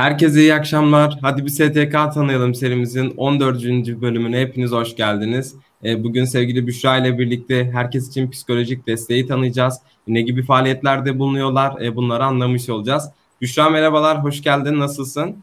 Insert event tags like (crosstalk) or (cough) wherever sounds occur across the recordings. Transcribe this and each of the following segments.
Herkese iyi akşamlar. Hadi bir STK tanıyalım serimizin 14. bölümüne hepiniz hoş geldiniz. E, bugün sevgili Büşra ile birlikte herkes için psikolojik desteği tanıyacağız. Ne gibi faaliyetlerde bulunuyorlar e, bunları anlamış olacağız. Büşra merhabalar, hoş geldin. Nasılsın?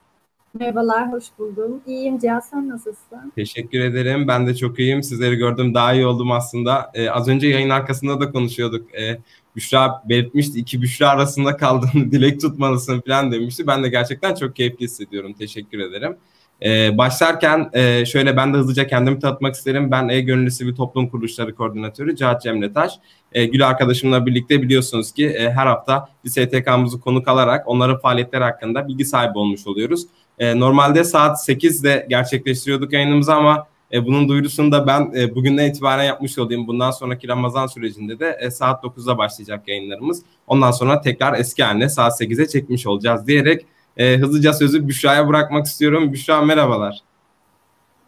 Merhabalar, hoş buldum. İyiyim Cihat, sen nasılsın? Teşekkür ederim. Ben de çok iyiyim. Sizleri gördüm, daha iyi oldum aslında. Ee, az önce yayın arkasında da konuşuyorduk. Ee, Büşra belirtmişti, iki Büşra arasında kaldığını (laughs) dilek tutmalısın falan demişti. Ben de gerçekten çok keyifli hissediyorum. Teşekkür ederim. Ee, başlarken e, şöyle ben de hızlıca kendimi tanıtmak isterim. Ben E-Gönüllü Sivil Toplum Kuruluşları Koordinatörü Cihat Cemre Taş. E, Gül arkadaşımla birlikte biliyorsunuz ki e, her hafta STK'mızı konuk alarak onların faaliyetleri hakkında bilgi sahibi olmuş oluyoruz. E, normalde saat 8'de gerçekleştiriyorduk yayınımızı ama e, bunun duyurusunu da ben e, bugünden itibaren yapmış olayım. Bundan sonraki Ramazan sürecinde de e, saat 9'da başlayacak yayınlarımız. Ondan sonra tekrar eski haline saat 8'e çekmiş olacağız diyerek e, hızlıca sözü Büşra'ya bırakmak istiyorum. Büşra merhabalar.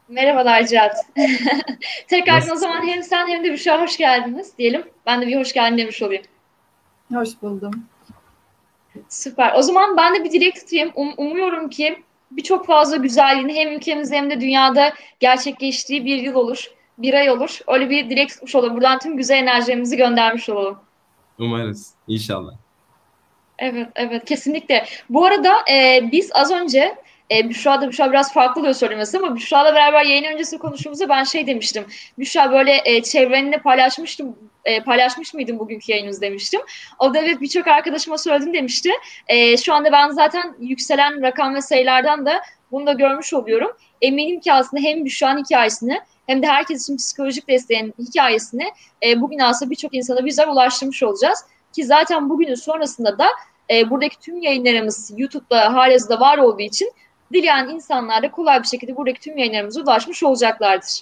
Merhabalar Cihat. (laughs) Tekrar o zaman hem sen hem de Büşra hoş geldiniz diyelim. Ben de bir hoş geldin demiş olayım. Hoş buldum. Süper. O zaman ben de bir dilek tutayım. Um, umuyorum ki birçok fazla güzelliğin hem ülkemizde hem de dünyada gerçekleştiği bir yıl olur, bir ay olur. Öyle bir dilek tutmuş olur. Buradan tüm güzel enerjilerimizi göndermiş olalım. Umarız. İnşallah. Evet, evet. Kesinlikle. Bu arada e, biz az önce e, Büşra da Büşra biraz farklı oluyor söylemesi ama Büşra'la beraber yayın öncesi konuştuğumuzda ben şey demiştim. Büşra böyle e, çevreninde paylaşmıştım e, paylaşmış mıydım bugünkü yayınınız demiştim. O da evet birçok arkadaşıma söyledim demişti. E, şu anda ben zaten yükselen rakam ve sayılardan da bunu da görmüş oluyorum. Eminim ki aslında hem Büşra'nın hikayesini hem de herkes için psikolojik desteğin hikayesini e, bugün aslında birçok insana bizler ulaştırmış olacağız. Ki zaten bugünün sonrasında da e, buradaki tüm yayınlarımız YouTube'da halihazırda var olduğu için dileyen insanlar da kolay bir şekilde buradaki tüm yayınlarımıza ulaşmış olacaklardır.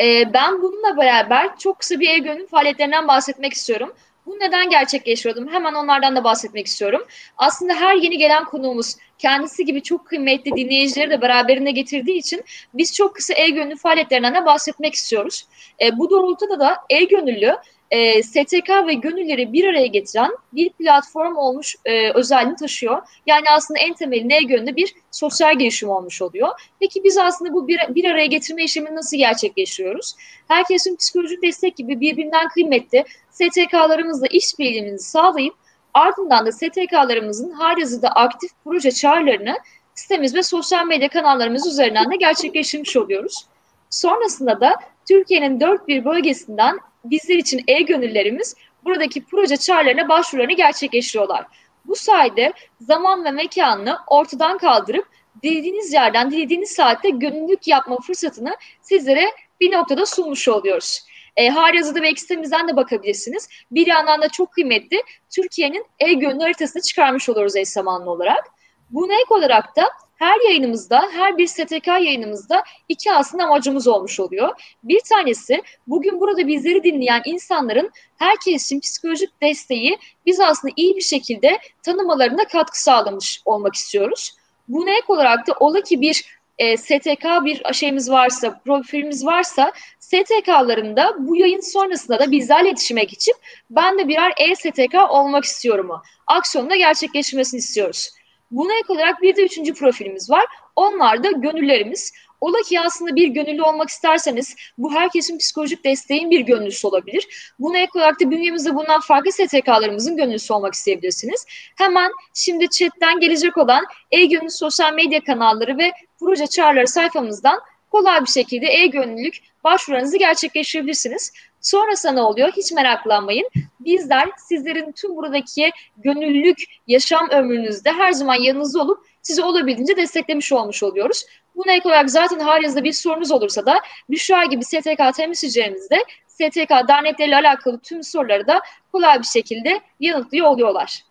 E, ben bununla beraber çok kısa bir e-gönül faaliyetlerinden bahsetmek istiyorum. Bu neden gerçekleşiyordum? Hemen onlardan da bahsetmek istiyorum. Aslında her yeni gelen konuğumuz kendisi gibi çok kıymetli dinleyicileri de beraberinde getirdiği için biz çok kısa e-gönül faaliyetlerinden de bahsetmek istiyoruz. E, bu doğrultuda da e-gönüllü e, STK ve gönülleri bir araya getiren bir platform olmuş e, özelliğini taşıyor. Yani aslında en temelinde gönlü bir sosyal gelişim olmuş oluyor. Peki biz aslında bu bir, bir araya getirme işlemini nasıl gerçekleştiriyoruz? Herkesin psikolojik destek gibi birbirinden kıymetli STK'larımızla işbirliğimizi sağlayıp ardından da STK'larımızın halihazırda aktif proje çağrılarını sitemiz ve sosyal medya kanallarımız üzerinden de gerçekleştirmiş oluyoruz. Sonrasında da Türkiye'nin dört bir bölgesinden bizler için e-gönüllerimiz buradaki proje çağrılarına başvurularını gerçekleştiriyorlar. Bu sayede zaman ve mekanını ortadan kaldırıp dilediğiniz yerden, dilediğiniz saatte gönüllülük yapma fırsatını sizlere bir noktada sunmuş oluyoruz. E, Haryazı'da belki sitemizden de bakabilirsiniz. Bir yandan da çok kıymetli Türkiye'nin e-gönül haritasını çıkarmış oluruz eş zamanlı olarak. Buna ek olarak da her yayınımızda, her bir STK yayınımızda iki aslında amacımız olmuş oluyor. Bir tanesi bugün burada bizleri dinleyen insanların herkes için psikolojik desteği biz aslında iyi bir şekilde tanımalarına katkı sağlamış olmak istiyoruz. Buna ek olarak da ola ki bir e, STK bir şeyimiz varsa, profilimiz varsa STK'larında bu yayın sonrasında da bizlerle iletişime geçip ben de birer e-STK olmak istiyorum mu? Aksiyonda gerçekleşmesini istiyoruz. Buna ek olarak bir de üçüncü profilimiz var. Onlar da gönüllerimiz. Ola ki aslında bir gönüllü olmak isterseniz bu herkesin psikolojik desteğin bir gönüllüsü olabilir. Buna ek olarak da bünyemizde bulunan farklı STK'larımızın gönüllüsü olmak isteyebilirsiniz. Hemen şimdi chatten gelecek olan e-gönül sosyal medya kanalları ve proje çağrıları sayfamızdan kolay bir şekilde e-gönüllülük başvurularınızı gerçekleştirebilirsiniz. Sonrasında ne oluyor? Hiç meraklanmayın. Bizler sizlerin tüm buradaki gönüllülük yaşam ömrünüzde her zaman yanınızda olup sizi olabildiğince desteklemiş olmuş oluyoruz. Buna ek olarak zaten halinizde bir sorunuz olursa da Büşra gibi STK temsilcilerimiz de STK dernekleriyle alakalı tüm soruları da kolay bir şekilde yanıtlıyor oluyorlar.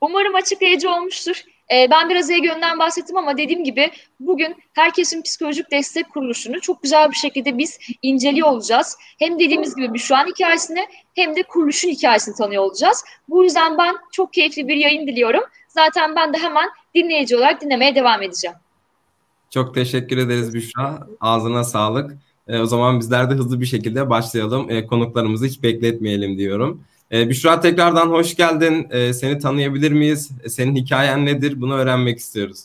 Umarım açıklayıcı olmuştur. E, ben biraz e-gön'den bahsettim ama dediğim gibi bugün herkesin psikolojik destek kuruluşunu çok güzel bir şekilde biz inceliyor olacağız. Hem dediğimiz gibi şu an hikayesini hem de kuruluşun hikayesini tanıyor olacağız. Bu yüzden ben çok keyifli bir yayın diliyorum. Zaten ben de hemen dinleyici olarak dinlemeye devam edeceğim. Çok teşekkür ederiz Büşra. Ağzına sağlık. E, o zaman bizler de hızlı bir şekilde başlayalım. E, konuklarımızı hiç bekletmeyelim diyorum. E, Büşra tekrardan hoş geldin. E, seni tanıyabilir miyiz? E, senin hikayen nedir? Bunu öğrenmek istiyoruz.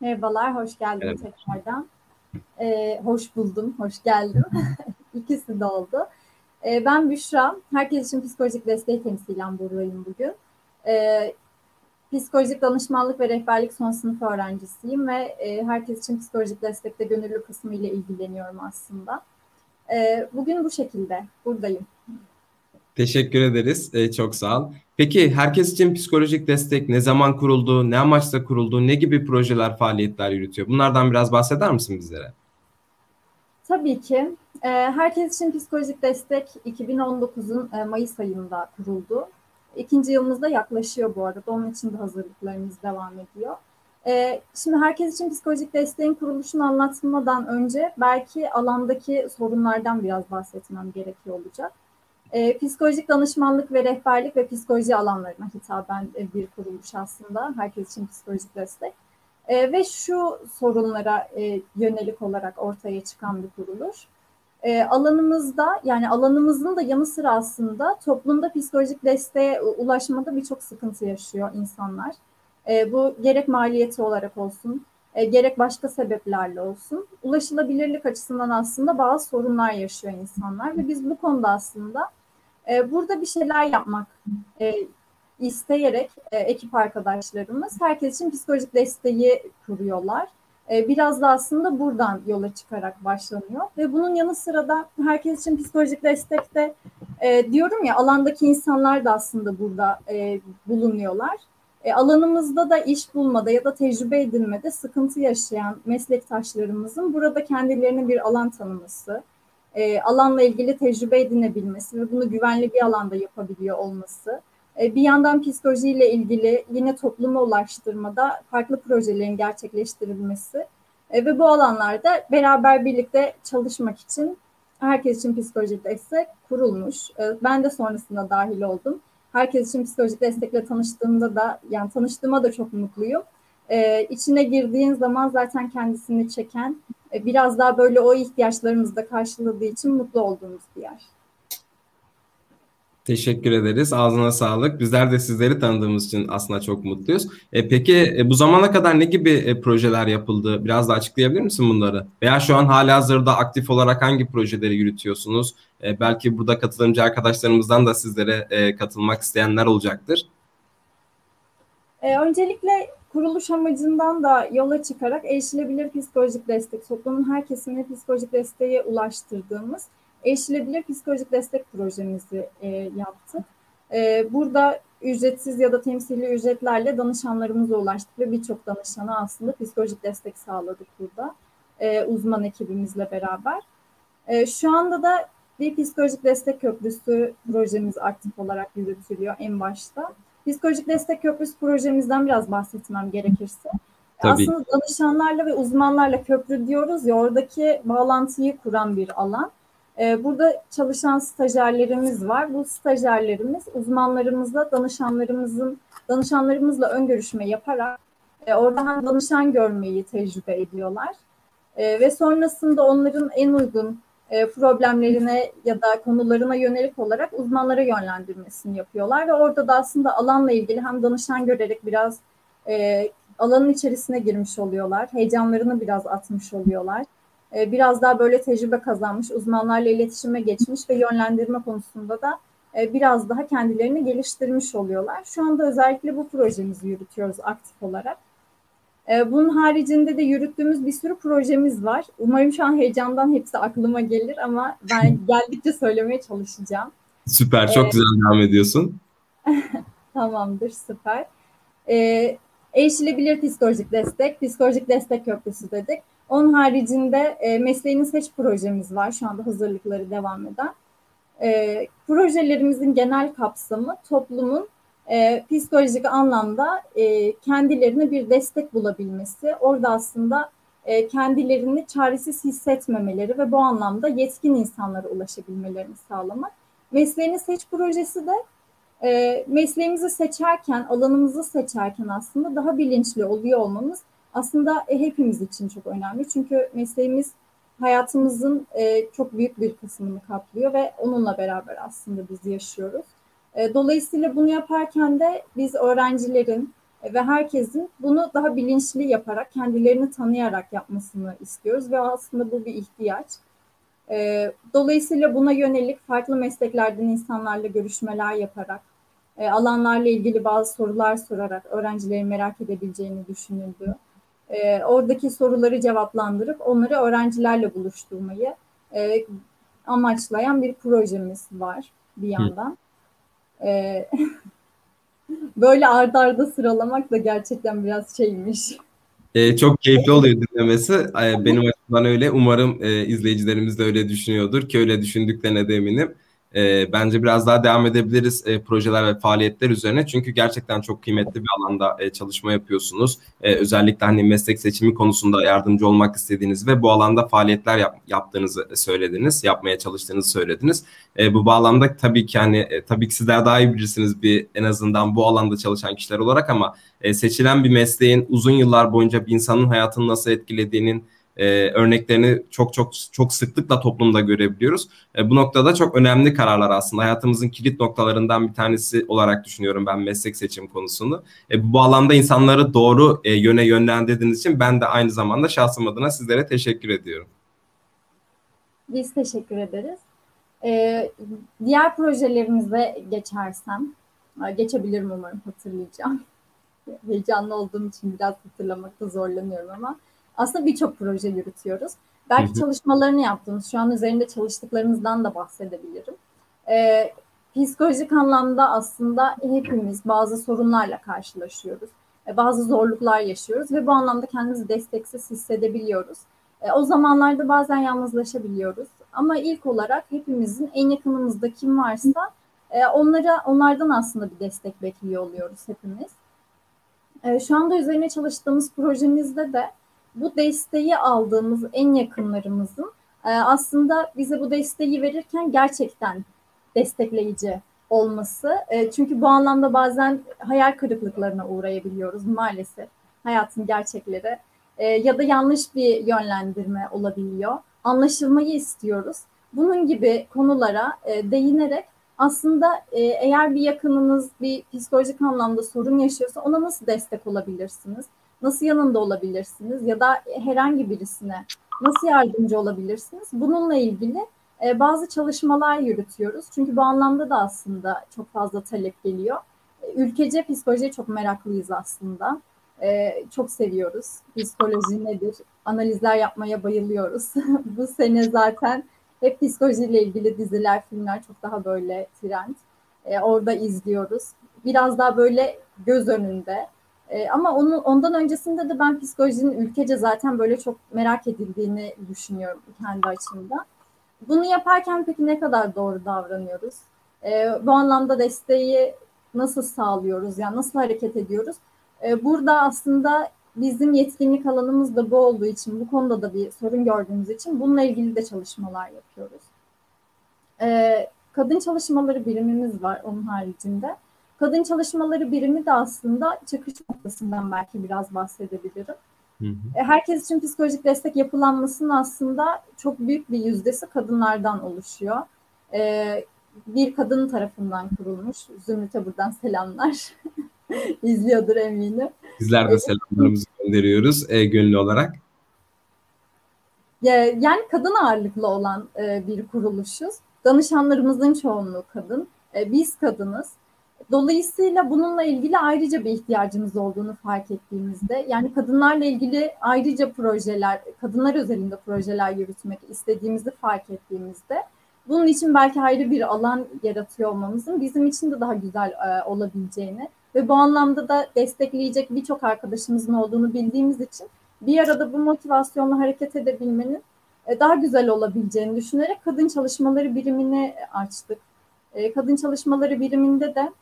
Merhabalar, hoş geldin evet. tekrardan. E, hoş buldum, hoş geldim. (laughs) İkisi de oldu. E, ben Büşra, herkes için psikolojik desteği temsilen buradayım bugün. E, psikolojik danışmanlık ve rehberlik son sınıf öğrencisiyim ve e, herkes için psikolojik destekte gönüllü kısmı ile ilgileniyorum aslında. E, bugün bu şekilde buradayım. Teşekkür ederiz. Ee, çok sağ ol. Peki herkes için psikolojik destek ne zaman kuruldu, ne amaçla kuruldu, ne gibi projeler, faaliyetler yürütüyor? Bunlardan biraz bahseder misin bizlere? Tabii ki. Ee, herkes için psikolojik destek 2019'un e, Mayıs ayında kuruldu. İkinci yılımızda yaklaşıyor bu arada. Onun için de hazırlıklarımız devam ediyor. Ee, şimdi herkes için psikolojik desteğin kuruluşunu anlatmadan önce belki alandaki sorunlardan biraz bahsetmem gerekiyor olacak. E, psikolojik danışmanlık ve rehberlik ve psikoloji alanlarına hitaben e, bir kuruluş aslında. Herkes için psikolojik destek. E, ve şu sorunlara e, yönelik olarak ortaya çıkan bir kuruluş. E, alanımızda yani alanımızın da yanı sıra aslında toplumda psikolojik desteğe ulaşmada birçok sıkıntı yaşıyor insanlar. E, bu gerek maliyeti olarak olsun, e, gerek başka sebeplerle olsun ulaşılabilirlik açısından aslında bazı sorunlar yaşıyor insanlar ve biz bu konuda aslında e, burada bir şeyler yapmak e, isteyerek e, ekip arkadaşlarımız herkes için psikolojik desteği kuruyorlar. Biraz da aslında buradan yola çıkarak başlanıyor ve bunun yanı sıra da herkes için psikolojik destekte e, diyorum ya alandaki insanlar da aslında burada bulunuyorlar. E, alanımızda da iş bulmada ya da tecrübe edinmede sıkıntı yaşayan meslektaşlarımızın burada kendilerine bir alan tanıması, e, alanla ilgili tecrübe edinebilmesi ve bunu güvenli bir alanda yapabiliyor olması, e, bir yandan psikolojiyle ilgili yine topluma ulaştırmada farklı projelerin gerçekleştirilmesi e, ve bu alanlarda beraber birlikte çalışmak için herkes için psikolojik destek kurulmuş. E, ben de sonrasında dahil oldum. Herkes için psikolojik destekle tanıştığımda da yani tanıştığıma da çok mutluyum. Ee, içine girdiğin zaman zaten kendisini çeken biraz daha böyle o ihtiyaçlarımızı da karşıladığı için mutlu olduğumuz bir yer. Teşekkür ederiz. Ağzına sağlık. Bizler de sizleri tanıdığımız için aslında çok mutluyuz. E, peki e, bu zamana kadar ne gibi e, projeler yapıldı? Biraz da açıklayabilir misin bunları? Veya şu an hala hazırda aktif olarak hangi projeleri yürütüyorsunuz? E, belki burada katılımcı arkadaşlarımızdan da sizlere e, katılmak isteyenler olacaktır. E, öncelikle kuruluş amacından da yola çıkarak erişilebilir psikolojik destek, toplumun her kesimine psikolojik desteğe ulaştırdığımız erişilebilir psikolojik destek projemizi e, yaptık. E, burada ücretsiz ya da temsili ücretlerle danışanlarımıza ulaştık ve birçok danışana aslında psikolojik destek sağladık burada e, uzman ekibimizle beraber. E, şu anda da bir psikolojik destek köprüsü projemiz aktif olarak yürütülüyor en başta. Psikolojik destek köprüsü projemizden biraz bahsetmem gerekirse. Tabii. Aslında danışanlarla ve uzmanlarla köprü diyoruz ya oradaki bağlantıyı kuran bir alan. Ee, burada çalışan stajyerlerimiz var. Bu stajyerlerimiz uzmanlarımızla, danışanlarımızın danışanlarımızla ön görüşme yaparak e, oradan danışan görmeyi tecrübe ediyorlar. E, ve sonrasında onların en uygun e, problemlerine ya da konularına yönelik olarak uzmanlara yönlendirmesini yapıyorlar ve orada da aslında alanla ilgili hem danışan görerek biraz e, alanın içerisine girmiş oluyorlar, heyecanlarını biraz atmış oluyorlar. E, biraz daha böyle tecrübe kazanmış, uzmanlarla iletişime geçmiş ve yönlendirme konusunda da e, biraz daha kendilerini geliştirmiş oluyorlar. Şu anda özellikle bu projemizi yürütüyoruz aktif olarak. Ee, bunun haricinde de yürüttüğümüz bir sürü projemiz var. Umarım şu an heyecandan hepsi aklıma gelir ama ben (laughs) geldikçe söylemeye çalışacağım. Süper, çok ee, güzel devam ediyorsun. (laughs) Tamamdır, süper. Ee, erişilebilir psikolojik destek, psikolojik destek köprüsü dedik. Onun haricinde e, mesleğini seç projemiz var. Şu anda hazırlıkları devam eden. E, projelerimizin genel kapsamı toplumun e, psikolojik anlamda e, kendilerine bir destek bulabilmesi, orada aslında e, kendilerini çaresiz hissetmemeleri ve bu anlamda yetkin insanlara ulaşabilmelerini sağlamak. Mesleğini Seç projesi de e, mesleğimizi seçerken, alanımızı seçerken aslında daha bilinçli oluyor olmamız aslında e, hepimiz için çok önemli. Çünkü mesleğimiz hayatımızın e, çok büyük bir kısmını kaplıyor ve onunla beraber aslında biz yaşıyoruz. E, dolayısıyla bunu yaparken de biz öğrencilerin ve herkesin bunu daha bilinçli yaparak, kendilerini tanıyarak yapmasını istiyoruz ve aslında bu bir ihtiyaç. E, dolayısıyla buna yönelik farklı mesleklerden insanlarla görüşmeler yaparak, e, alanlarla ilgili bazı sorular sorarak öğrencilerin merak edebileceğini düşünüldü. E, oradaki soruları cevaplandırıp onları öğrencilerle buluşturmayı e, amaçlayan bir projemiz var bir yandan. E, (laughs) böyle ardarda arda sıralamak da gerçekten biraz şeymiş. Ee, çok keyifli oluyor dinlemesi. Ee, benim açımdan öyle. Umarım e, izleyicilerimiz de öyle düşünüyordur ki öyle düşündüklerine de eminim e, bence biraz daha devam edebiliriz e, projeler ve faaliyetler üzerine. Çünkü gerçekten çok kıymetli bir alanda e, çalışma yapıyorsunuz. E, özellikle hani meslek seçimi konusunda yardımcı olmak istediğiniz ve bu alanda faaliyetler yap, yaptığınızı söylediniz, yapmaya çalıştığınızı söylediniz. E, bu bağlamda tabii ki hani e, tabii ki sizler daha iyi bilirsiniz bir en azından bu alanda çalışan kişiler olarak ama e, seçilen bir mesleğin uzun yıllar boyunca bir insanın hayatını nasıl etkilediğinin e, örneklerini çok çok çok sıklıkla toplumda görebiliyoruz. E, bu noktada çok önemli kararlar aslında hayatımızın kilit noktalarından bir tanesi olarak düşünüyorum ben meslek seçim konusunu. E, bu alanda insanları doğru e, yöne yönlendirdiğiniz için ben de aynı zamanda şahsım adına sizlere teşekkür ediyorum. Biz teşekkür ederiz. Ee, diğer projelerimize geçersem, geçebilirim umarım hatırlayacağım. (laughs) Heyecanlı olduğum için biraz hatırlamakta zorlanıyorum ama aslında birçok proje yürütüyoruz. Belki hı hı. çalışmalarını yaptığımız, şu an üzerinde çalıştıklarımızdan da bahsedebilirim. Ee, psikolojik anlamda aslında hepimiz bazı sorunlarla karşılaşıyoruz. Ee, bazı zorluklar yaşıyoruz ve bu anlamda kendimizi desteksiz hissedebiliyoruz. Ee, o zamanlarda bazen yalnızlaşabiliyoruz. Ama ilk olarak hepimizin en yakınımızda kim varsa e, onlara onlardan aslında bir destek bekliyor oluyoruz hepimiz. E, şu anda üzerine çalıştığımız projemizde de bu desteği aldığımız en yakınlarımızın e, aslında bize bu desteği verirken gerçekten destekleyici olması. E, çünkü bu anlamda bazen hayal kırıklıklarına uğrayabiliyoruz maalesef hayatın gerçekleri e, ya da yanlış bir yönlendirme olabiliyor. Anlaşılmayı istiyoruz. Bunun gibi konulara değinerek aslında eğer bir yakınınız bir psikolojik anlamda sorun yaşıyorsa ona nasıl destek olabilirsiniz? Nasıl yanında olabilirsiniz ya da herhangi birisine nasıl yardımcı olabilirsiniz? Bununla ilgili e, bazı çalışmalar yürütüyoruz. Çünkü bu anlamda da aslında çok fazla talep geliyor. E, ülkece psikolojiye çok meraklıyız aslında. E, çok seviyoruz. Psikoloji nedir? Analizler yapmaya bayılıyoruz. (laughs) bu sene zaten hep psikolojiyle ilgili diziler, filmler çok daha böyle trend. E, orada izliyoruz. Biraz daha böyle göz önünde e, ama onun ondan öncesinde de ben psikolojinin ülkece zaten böyle çok merak edildiğini düşünüyorum kendi açımda. Bunu yaparken peki ne kadar doğru davranıyoruz? E, bu anlamda desteği nasıl sağlıyoruz? Yani nasıl hareket ediyoruz? E, burada aslında bizim yetkinlik alanımız da bu olduğu için, bu konuda da bir sorun gördüğümüz için bununla ilgili de çalışmalar yapıyoruz. E, kadın çalışmaları birimimiz var onun haricinde. Kadın çalışmaları birimi de aslında çıkış noktasından belki biraz bahsedebilirim. Hı hı. E, herkes için psikolojik destek yapılanmasının aslında çok büyük bir yüzdesi kadınlardan oluşuyor. Ee, bir kadın tarafından kurulmuş. Zümrüt'e buradan selamlar. (laughs) İzliyordur eminim. Bizler de selamlarımızı gönderiyoruz e, gönüllü olarak. Yani kadın ağırlıklı olan e, bir kuruluşuz. Danışanlarımızın çoğunluğu kadın. E, biz kadınız. Dolayısıyla bununla ilgili ayrıca bir ihtiyacımız olduğunu fark ettiğimizde, yani kadınlarla ilgili ayrıca projeler, kadınlar özelinde projeler yürütmek istediğimizi fark ettiğimizde, bunun için belki ayrı bir alan yaratıyor olmamızın bizim için de daha güzel e, olabileceğini ve bu anlamda da destekleyecek birçok arkadaşımızın olduğunu bildiğimiz için bir arada bu motivasyonla hareket edebilmenin e, daha güzel olabileceğini düşünerek kadın çalışmaları birimini açtık. E, kadın çalışmaları biriminde de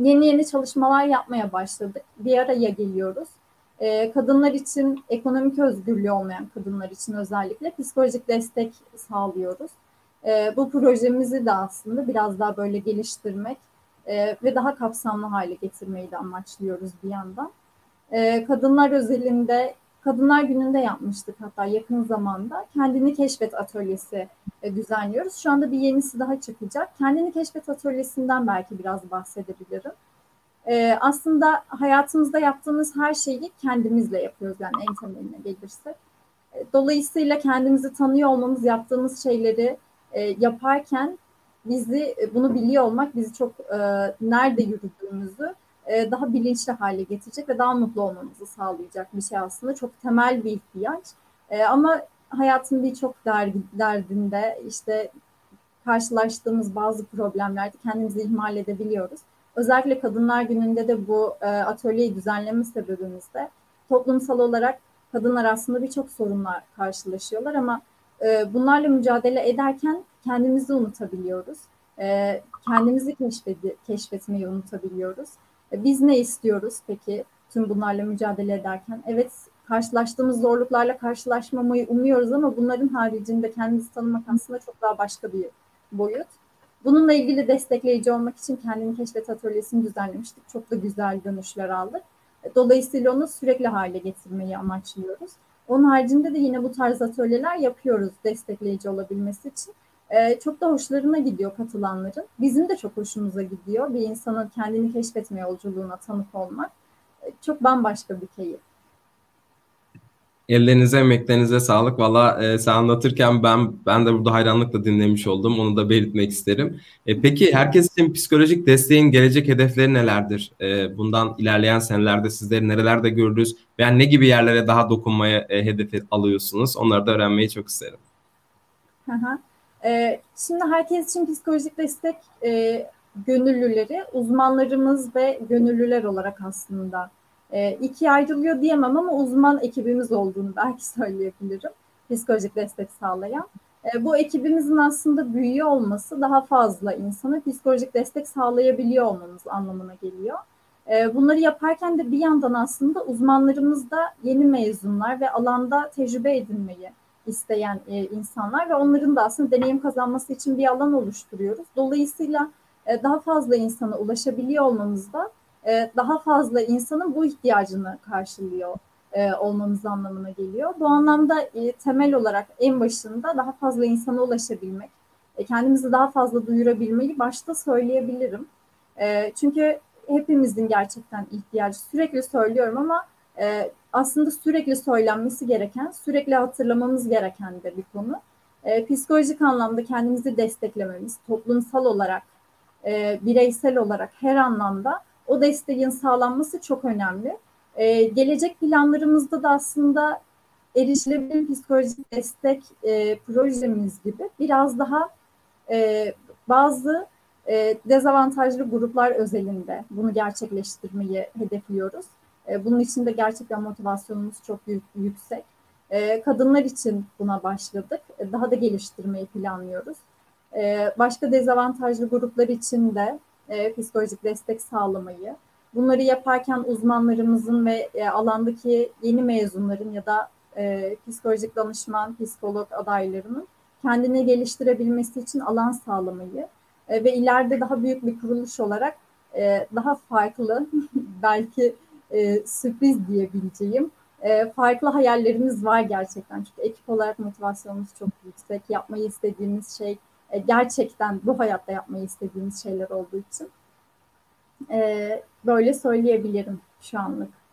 yeni yeni çalışmalar yapmaya başladık. Bir araya geliyoruz. E, kadınlar için ekonomik özgürlüğü olmayan kadınlar için özellikle psikolojik destek sağlıyoruz. E, bu projemizi de aslında biraz daha böyle geliştirmek e, ve daha kapsamlı hale getirmeyi de amaçlıyoruz bir yandan. E, kadınlar özelinde Kadınlar Günü'nde yapmıştık hatta yakın zamanda. Kendini Keşfet Atölyesi e, düzenliyoruz. Şu anda bir yenisi daha çıkacak. Kendini Keşfet Atölyesi'nden belki biraz bahsedebilirim. E, aslında hayatımızda yaptığımız her şeyi kendimizle yapıyoruz yani en temeline gelirsek. E, dolayısıyla kendimizi tanıyor olmamız, yaptığımız şeyleri yaparken bizi bunu biliyor olmak bizi çok e, nerede yürüdüğümüzü e, daha bilinçli hale getirecek ve daha mutlu olmamızı sağlayacak bir şey aslında. Çok temel bir ihtiyaç. E, ama hayatın birçok derdinde işte karşılaştığımız bazı problemlerde kendimizi ihmal edebiliyoruz. Özellikle Kadınlar Günü'nde de bu e, atölyeyi düzenleme sebebimiz de toplumsal olarak kadınlar aslında birçok sorunlar karşılaşıyorlar ama bunlarla mücadele ederken kendimizi unutabiliyoruz. Kendimizi keşfedi, keşfetmeyi unutabiliyoruz. E, biz ne istiyoruz peki tüm bunlarla mücadele ederken? Evet karşılaştığımız zorluklarla karşılaşmamayı umuyoruz ama bunların haricinde kendimizi tanımak aslında çok daha başka bir boyut. Bununla ilgili destekleyici olmak için kendini keşfet atölyesini düzenlemiştik. Çok da güzel dönüşler aldık. E, dolayısıyla onu sürekli hale getirmeyi amaçlıyoruz. Onun haricinde de yine bu tarz atölyeler yapıyoruz destekleyici olabilmesi için. Ee, çok da hoşlarına gidiyor katılanların. Bizim de çok hoşumuza gidiyor. Bir insanın kendini keşfetme yolculuğuna tanık olmak. Ee, çok bambaşka bir keyif. Ellerinize, emeklerinize sağlık. Valla e, sen anlatırken ben ben de burada hayranlıkla dinlemiş oldum. Onu da belirtmek isterim. E, peki herkes için psikolojik desteğin gelecek hedefleri nelerdir? E, bundan ilerleyen senelerde sizleri nerelerde görürüz? Veya ne gibi yerlere daha dokunmaya e, hedefi alıyorsunuz? Onları da öğrenmeyi çok isterim. Hı hı. E, şimdi herkes için psikolojik destek e, gönüllüleri, uzmanlarımız ve gönüllüler olarak aslında e, ikiye ayrılıyor diyemem ama uzman ekibimiz olduğunu belki (laughs) söyleyebilirim. Psikolojik destek sağlayan. E, bu ekibimizin aslında büyüyor olması daha fazla insana psikolojik destek sağlayabiliyor olmamız anlamına geliyor. E, bunları yaparken de bir yandan aslında uzmanlarımız da yeni mezunlar ve alanda tecrübe edinmeyi isteyen e, insanlar ve onların da aslında deneyim kazanması için bir alan oluşturuyoruz. Dolayısıyla e, daha fazla insana ulaşabiliyor olmamız da e, daha fazla insanın bu ihtiyacını karşılıyor e, olmamız anlamına geliyor. Bu anlamda e, temel olarak en başında daha fazla insana ulaşabilmek, e, kendimizi daha fazla duyurabilmeyi başta söyleyebilirim. E, çünkü hepimizin gerçekten ihtiyacı sürekli söylüyorum ama e, aslında sürekli söylenmesi gereken, sürekli hatırlamamız gereken de bir konu. E, psikolojik anlamda kendimizi desteklememiz, toplumsal olarak, e, bireysel olarak her anlamda o desteğin sağlanması çok önemli. E, gelecek planlarımızda da aslında erişilebilir psikolojik destek e, projemiz gibi biraz daha e, bazı e, dezavantajlı gruplar özelinde bunu gerçekleştirmeyi hedefliyoruz. E, bunun için de gerçekten motivasyonumuz çok yüksek. E, kadınlar için buna başladık. E, daha da geliştirmeyi planlıyoruz. Başka dezavantajlı gruplar için de psikolojik destek sağlamayı, bunları yaparken uzmanlarımızın ve alandaki yeni mezunların ya da psikolojik danışman, psikolog adaylarının kendini geliştirebilmesi için alan sağlamayı ve ileride daha büyük bir kuruluş olarak daha farklı (laughs) belki e, sürpriz diyebileceğim e, farklı hayallerimiz var gerçekten. Çünkü ekip olarak motivasyonumuz çok yüksek. Yapmayı istediğimiz şey e, gerçekten bu hayatta yapmayı istediğimiz şeyler olduğu için e, böyle söyleyebilirim şu anlık.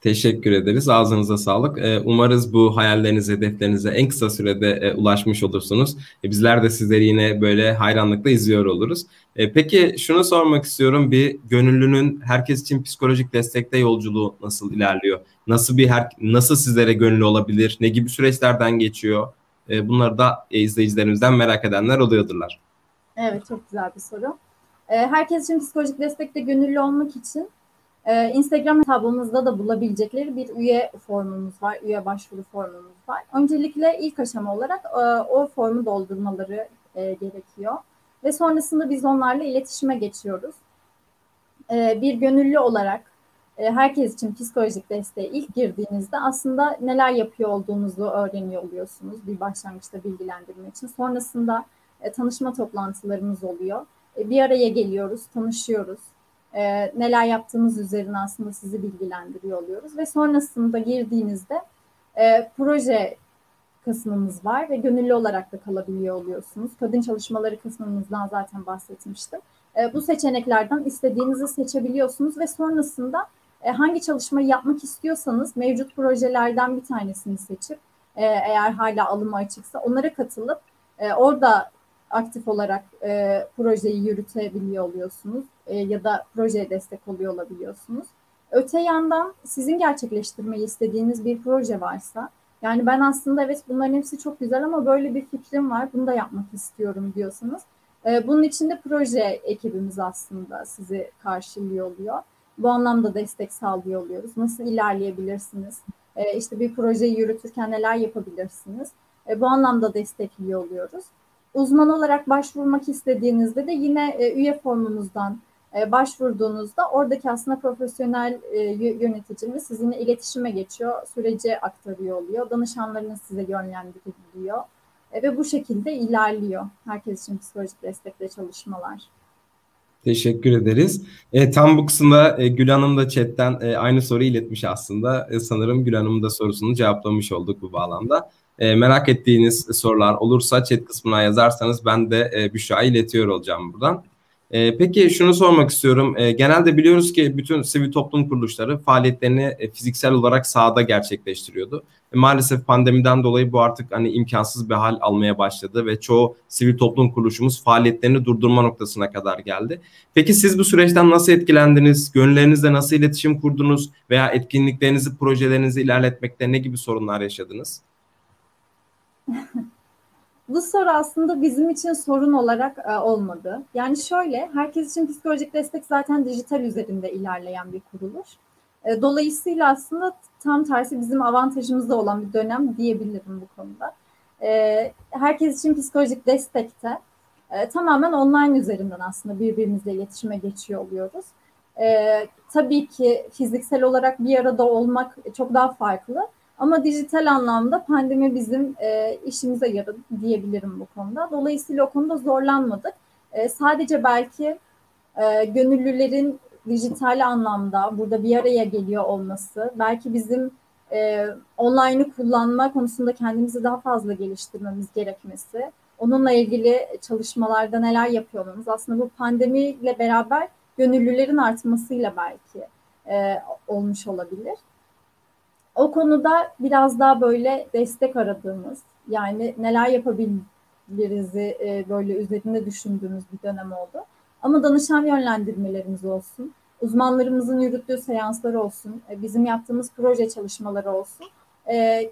Teşekkür ederiz. Ağzınıza sağlık. Ee, umarız bu hayallerinize, hedeflerinize en kısa sürede e, ulaşmış olursunuz. E, bizler de sizleri yine böyle hayranlıkla izliyor oluruz. E, peki şunu sormak istiyorum. Bir gönüllünün herkes için psikolojik destekte yolculuğu nasıl ilerliyor? Nasıl bir her, nasıl sizlere gönüllü olabilir? Ne gibi süreçlerden geçiyor? Bunları da izleyicilerimizden merak edenler oluyordular. Evet, çok güzel bir soru. Herkes için psikolojik destekte gönüllü olmak için ee, Instagram hesabımızda da bulabilecekleri bir üye formumuz var, üye başvuru formumuz var. Öncelikle ilk aşama olarak e, o formu doldurmaları e, gerekiyor. Ve sonrasında biz onlarla iletişime geçiyoruz. E, bir gönüllü olarak e, herkes için psikolojik desteğe ilk girdiğinizde aslında neler yapıyor olduğunuzu öğreniyor oluyorsunuz bir başlangıçta bilgilendirme için. Sonrasında e, tanışma toplantılarımız oluyor. E, bir araya geliyoruz, tanışıyoruz e, neler yaptığımız üzerine aslında sizi bilgilendiriyor oluyoruz ve sonrasında girdiğinizde E, proje kısmımız var ve gönüllü olarak da kalabiliyor oluyorsunuz. Kadın çalışmaları kısmımızdan zaten bahsetmiştim. E, bu seçeneklerden istediğinizi seçebiliyorsunuz ve sonrasında e, hangi çalışmayı yapmak istiyorsanız mevcut projelerden bir tanesini seçip e, eğer hala alımı açıksa onlara katılıp e, orada aktif olarak e, projeyi yürütebiliyor oluyorsunuz e, ya da projeye destek oluyor olabiliyorsunuz. Öte yandan sizin gerçekleştirmeyi istediğiniz bir proje varsa yani ben aslında evet bunların hepsi çok güzel ama böyle bir fikrim var bunu da yapmak istiyorum diyorsanız e, bunun için de proje ekibimiz aslında sizi karşılıyor oluyor. Bu anlamda destek sağlıyor oluyoruz. Nasıl ilerleyebilirsiniz? E, işte bir projeyi yürütürken neler yapabilirsiniz? E, bu anlamda destekliyor oluyoruz. Uzman olarak başvurmak istediğinizde de yine e, üye formumuzdan e, başvurduğunuzda oradaki aslında profesyonel e, yöneticimiz sizinle iletişime geçiyor, süreci aktarıyor oluyor, danışanlarınız size yönlendiriliyor e, ve bu şekilde ilerliyor. Herkes için psikolojik destekle çalışmalar. Teşekkür ederiz. E, tam bu kısımda e, Gül Hanım da chatten e, aynı soruyu iletmiş aslında. E, sanırım Gül Hanım'ın da sorusunu cevaplamış olduk bu bağlamda. E, merak ettiğiniz sorular olursa chat kısmına yazarsanız ben de e, Büşra'ya iletiyor olacağım buradan. E, peki şunu sormak istiyorum. E, genelde biliyoruz ki bütün sivil toplum kuruluşları faaliyetlerini e, fiziksel olarak sahada gerçekleştiriyordu. E, maalesef pandemiden dolayı bu artık hani imkansız bir hal almaya başladı ve çoğu sivil toplum kuruluşumuz faaliyetlerini durdurma noktasına kadar geldi. Peki siz bu süreçten nasıl etkilendiniz? Gönüllerinizle nasıl iletişim kurdunuz veya etkinliklerinizi, projelerinizi ilerletmekte ne gibi sorunlar yaşadınız? Bu soru aslında bizim için sorun olarak e, olmadı. Yani şöyle, herkes için psikolojik destek zaten dijital üzerinde ilerleyen bir kuruluş. E, dolayısıyla aslında tam tersi bizim avantajımızda olan bir dönem diyebilirim bu konuda. E, herkes için psikolojik destekte e, tamamen online üzerinden aslında birbirimizle iletişime geçiyor oluyoruz. E, tabii ki fiziksel olarak bir arada olmak çok daha farklı. Ama dijital anlamda pandemi bizim e, işimize yaradı diyebilirim bu konuda. Dolayısıyla o konuda zorlanmadık. E, sadece belki e, gönüllülerin dijital anlamda burada bir araya geliyor olması, belki bizim e, online'ı kullanma konusunda kendimizi daha fazla geliştirmemiz gerekmesi, onunla ilgili çalışmalarda neler yapıyoruz. Aslında bu pandemiyle beraber gönüllülerin artmasıyla belki e, olmuş olabilir. O konuda biraz daha böyle destek aradığımız, yani neler yapabiliriz e, böyle üzerinde düşündüğümüz bir dönem oldu. Ama danışan yönlendirmelerimiz olsun, uzmanlarımızın yürüttüğü seanslar olsun, e, bizim yaptığımız proje çalışmaları olsun. E,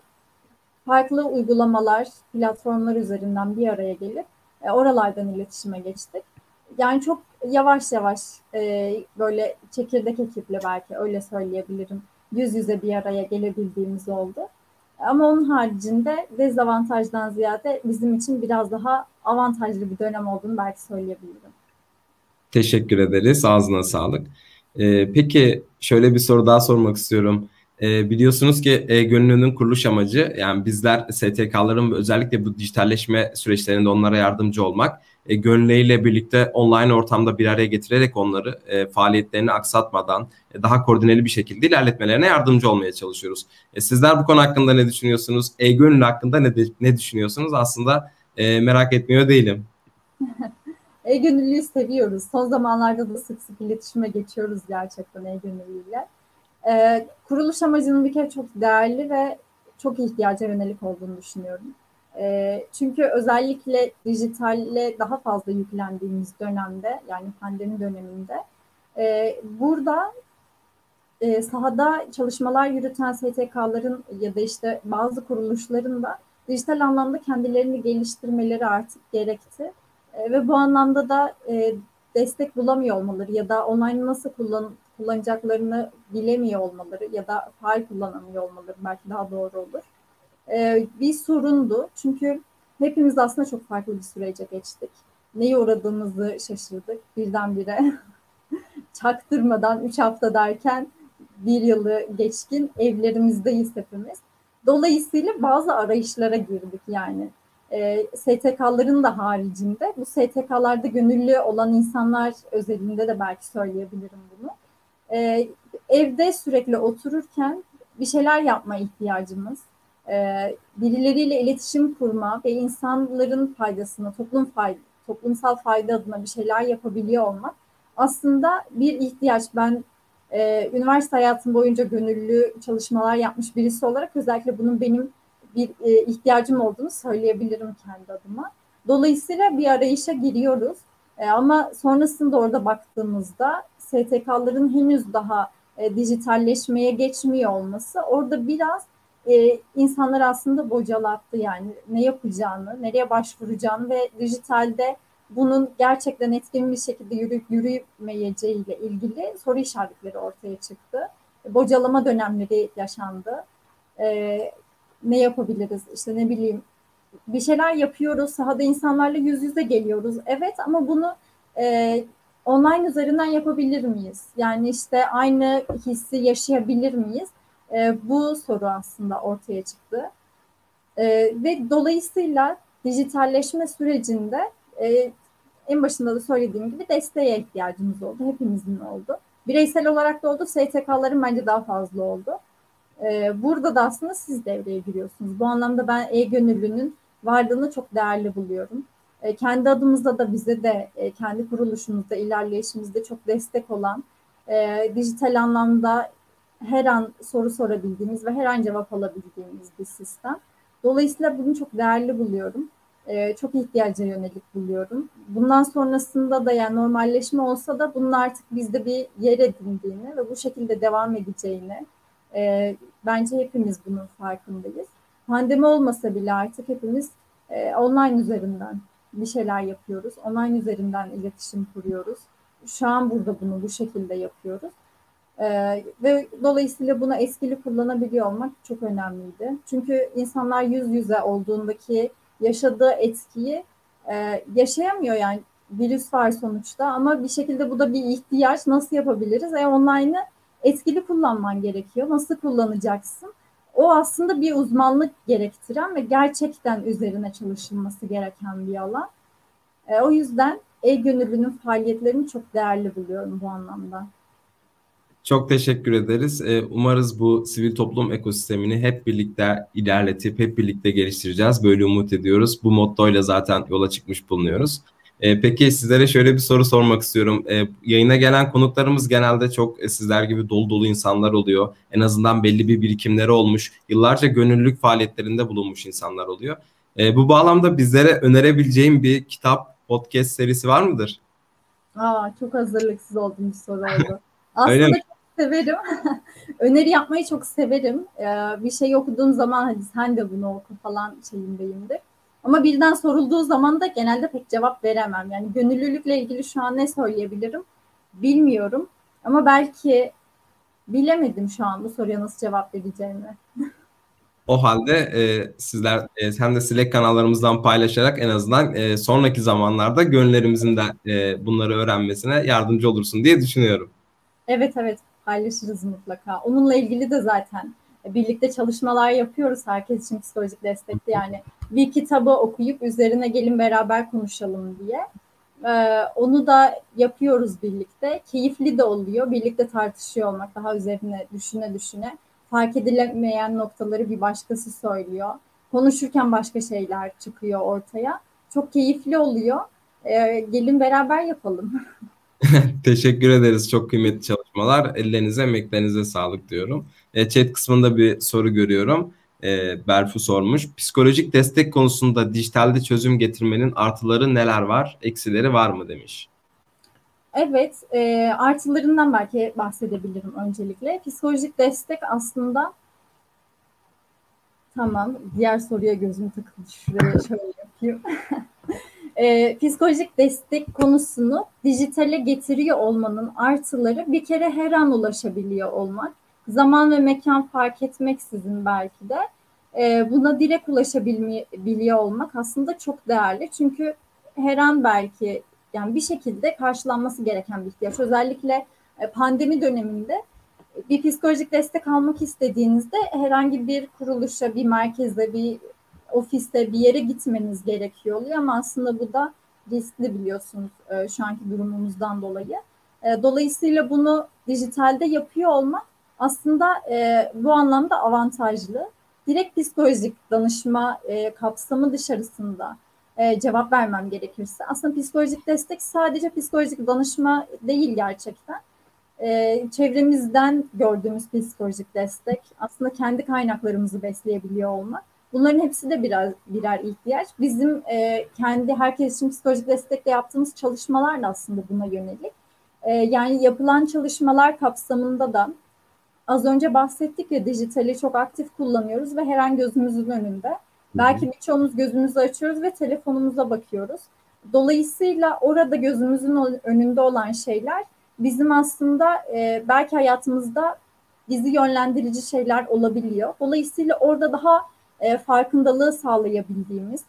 farklı uygulamalar, platformlar üzerinden bir araya gelip e, oralardan iletişime geçtik. Yani çok yavaş yavaş böyle çekirdek ekiple belki öyle söyleyebilirim yüz yüze bir araya gelebildiğimiz oldu. Ama onun haricinde dezavantajdan ziyade bizim için biraz daha avantajlı bir dönem olduğunu belki söyleyebilirim. Teşekkür ederiz. Ağzına sağlık. Ee, peki şöyle bir soru daha sormak istiyorum. Ee, biliyorsunuz ki e, Gönüllü'nün kuruluş amacı yani bizler STK'ların özellikle bu dijitalleşme süreçlerinde onlara yardımcı olmak e, gönülleriyle birlikte online ortamda bir araya getirerek onları e, faaliyetlerini aksatmadan e, daha koordineli bir şekilde ilerletmelerine yardımcı olmaya çalışıyoruz. E, sizler bu konu hakkında ne düşünüyorsunuz? E-Gönüllü hakkında ne, de, ne düşünüyorsunuz? Aslında e, merak etmiyor değilim. (laughs) E-Gönüllü'yü seviyoruz. Son zamanlarda da sık sık iletişime geçiyoruz gerçekten E-Gönüllü'yle. E, kuruluş amacının bir kere çok değerli ve çok ihtiyaca yönelik olduğunu düşünüyorum. E, çünkü özellikle dijitalle daha fazla yüklendiğimiz dönemde yani pandemi döneminde e, burada e, sahada çalışmalar yürüten STK'ların ya da işte bazı kuruluşların da dijital anlamda kendilerini geliştirmeleri artık gerekti. E, ve bu anlamda da e, destek bulamıyor olmaları ya da online nasıl kullan, kullanacaklarını bilemiyor olmaları ya da faal kullanamıyor olmaları belki daha doğru olur e, bir sorundu. Çünkü hepimiz aslında çok farklı bir sürece geçtik. Neye uğradığımızı şaşırdık birdenbire. (laughs) Çaktırmadan 3 hafta derken bir yılı geçkin evlerimizdeyiz hepimiz. Dolayısıyla bazı arayışlara girdik yani. E, STK'ların da haricinde bu STK'larda gönüllü olan insanlar özelinde de belki söyleyebilirim bunu. E, evde sürekli otururken bir şeyler yapma ihtiyacımız, birileriyle iletişim kurma ve insanların faydasına, toplum fayda, toplumsal fayda adına bir şeyler yapabiliyor olmak aslında bir ihtiyaç. Ben e, üniversite hayatım boyunca gönüllü çalışmalar yapmış birisi olarak özellikle bunun benim bir e, ihtiyacım olduğunu söyleyebilirim kendi adıma. Dolayısıyla bir arayışa giriyoruz. E, ama sonrasında orada baktığımızda STK'ların henüz daha e, dijitalleşmeye geçmiyor olması orada biraz e, insanlar aslında bocalattı yani ne yapacağını, nereye başvuracağını ve dijitalde bunun gerçekten etkin bir şekilde yürüyüp yürümeyeceğiyle ilgili soru işaretleri ortaya çıktı. Bocalama dönemleri yaşandı. E, ne yapabiliriz? İşte ne bileyim bir şeyler yapıyoruz, sahada insanlarla yüz yüze geliyoruz. Evet ama bunu e, online üzerinden yapabilir miyiz? Yani işte aynı hissi yaşayabilir miyiz? E, bu soru aslında ortaya çıktı. E, ve dolayısıyla dijitalleşme sürecinde e, en başında da söylediğim gibi desteğe ihtiyacımız oldu. Hepimizin oldu. Bireysel olarak da oldu. STK'ların bence daha fazla oldu. E, burada da aslında siz devreye giriyorsunuz. Bu anlamda ben e-gönüllünün varlığını çok değerli buluyorum. E, kendi adımızda da bize de e, kendi kuruluşumuzda, ilerleyişimizde çok destek olan, e, dijital anlamda her an soru sorabildiğimiz ve her an cevap alabildiğimiz bir sistem. Dolayısıyla bunu çok değerli buluyorum. E, çok ihtiyaca yönelik buluyorum. Bundan sonrasında da yani normalleşme olsa da bunun artık bizde bir yer edindiğini ve bu şekilde devam edeceğini e, bence hepimiz bunun farkındayız. Pandemi olmasa bile artık hepimiz e, online üzerinden bir şeyler yapıyoruz. Online üzerinden iletişim kuruyoruz. Şu an burada bunu bu şekilde yapıyoruz. Ee, ve dolayısıyla bunu eskili kullanabiliyor olmak çok önemliydi. Çünkü insanlar yüz yüze olduğundaki yaşadığı etkiyi e, yaşayamıyor yani virüs var sonuçta ama bir şekilde bu da bir ihtiyaç nasıl yapabiliriz? E online'ı etkili kullanman gerekiyor. Nasıl kullanacaksın? O aslında bir uzmanlık gerektiren ve gerçekten üzerine çalışılması gereken bir alan. E, o yüzden e-gönüllünün faaliyetlerini çok değerli buluyorum bu anlamda. Çok teşekkür ederiz. E, umarız bu sivil toplum ekosistemini hep birlikte ilerletip hep birlikte geliştireceğiz. Böyle umut ediyoruz. Bu mottoyla zaten yola çıkmış bulunuyoruz. E, peki sizlere şöyle bir soru sormak istiyorum. E, yayına gelen konuklarımız genelde çok sizler gibi dolu dolu insanlar oluyor. En azından belli bir birikimleri olmuş, yıllarca gönüllülük faaliyetlerinde bulunmuş insanlar oluyor. Bu bağlamda bizlere önerebileceğim bir kitap, podcast serisi var mıdır? Aa, çok hazırlıksız olduğum bir soru oldu. (laughs) Aslında severim. (laughs) Öneri yapmayı çok severim. Ee, bir şey okuduğum zaman hadi sen de bunu oku falan şeyindeyimdir. Ama birden sorulduğu zaman da genelde pek cevap veremem. Yani gönüllülükle ilgili şu an ne söyleyebilirim bilmiyorum. Ama belki bilemedim şu an bu soruya nasıl cevap vereceğimi. O halde e, sizler e, hem de Slack kanallarımızdan paylaşarak en azından e, sonraki zamanlarda gönüllerimizin de e, bunları öğrenmesine yardımcı olursun diye düşünüyorum. Evet evet paylaşırız mutlaka. Onunla ilgili de zaten birlikte çalışmalar yapıyoruz herkes için psikolojik destekte yani bir kitabı okuyup üzerine gelin beraber konuşalım diye. Ee, onu da yapıyoruz birlikte. Keyifli de oluyor. Birlikte tartışıyor olmak daha üzerine düşüne düşüne. Fark edilemeyen noktaları bir başkası söylüyor. Konuşurken başka şeyler çıkıyor ortaya. Çok keyifli oluyor. Ee, gelin beraber yapalım. (laughs) (laughs) Teşekkür ederiz. Çok kıymetli çalışmalar. Ellerinize, emeklerinize sağlık diyorum. E, chat kısmında bir soru görüyorum. E, Berfu sormuş. Psikolojik destek konusunda dijitalde çözüm getirmenin artıları neler var, eksileri var mı demiş. Evet, e, artılarından belki bahsedebilirim öncelikle. Psikolojik destek aslında tamam, diğer soruya gözüm takıldı. Şuraya şöyle yapayım. (laughs) e, psikolojik destek konusunu dijitale getiriyor olmanın artıları bir kere her an ulaşabiliyor olmak. Zaman ve mekan fark etmeksizin belki de e, buna direkt ulaşabiliyor olmak aslında çok değerli. Çünkü her an belki yani bir şekilde karşılanması gereken bir ihtiyaç. Özellikle e, pandemi döneminde bir psikolojik destek almak istediğinizde herhangi bir kuruluşa, bir merkeze, bir ofiste bir yere gitmeniz gerekiyor oluyor ama aslında bu da riskli biliyorsunuz e, şu anki durumumuzdan dolayı. E, dolayısıyla bunu dijitalde yapıyor olmak aslında e, bu anlamda avantajlı. direkt psikolojik danışma kapsamı dışarısında cevap vermem gerekirse aslında psikolojik destek sadece psikolojik danışma değil gerçekten. E, çevremizden gördüğümüz psikolojik destek aslında kendi kaynaklarımızı besleyebiliyor olmak. Bunların hepsi de biraz birer ihtiyaç. Bizim e, kendi herkes için psikolojik destekle yaptığımız çalışmalar da aslında buna yönelik. E, yani yapılan çalışmalar kapsamında da az önce bahsettik ya dijitali çok aktif kullanıyoruz ve her an gözümüzün önünde. Belki birçoğumuz gözümüzü açıyoruz ve telefonumuza bakıyoruz. Dolayısıyla orada gözümüzün önünde olan şeyler bizim aslında e, belki hayatımızda bizi yönlendirici şeyler olabiliyor. Dolayısıyla orada daha e, farkındalığı sağlayabildiğimiz,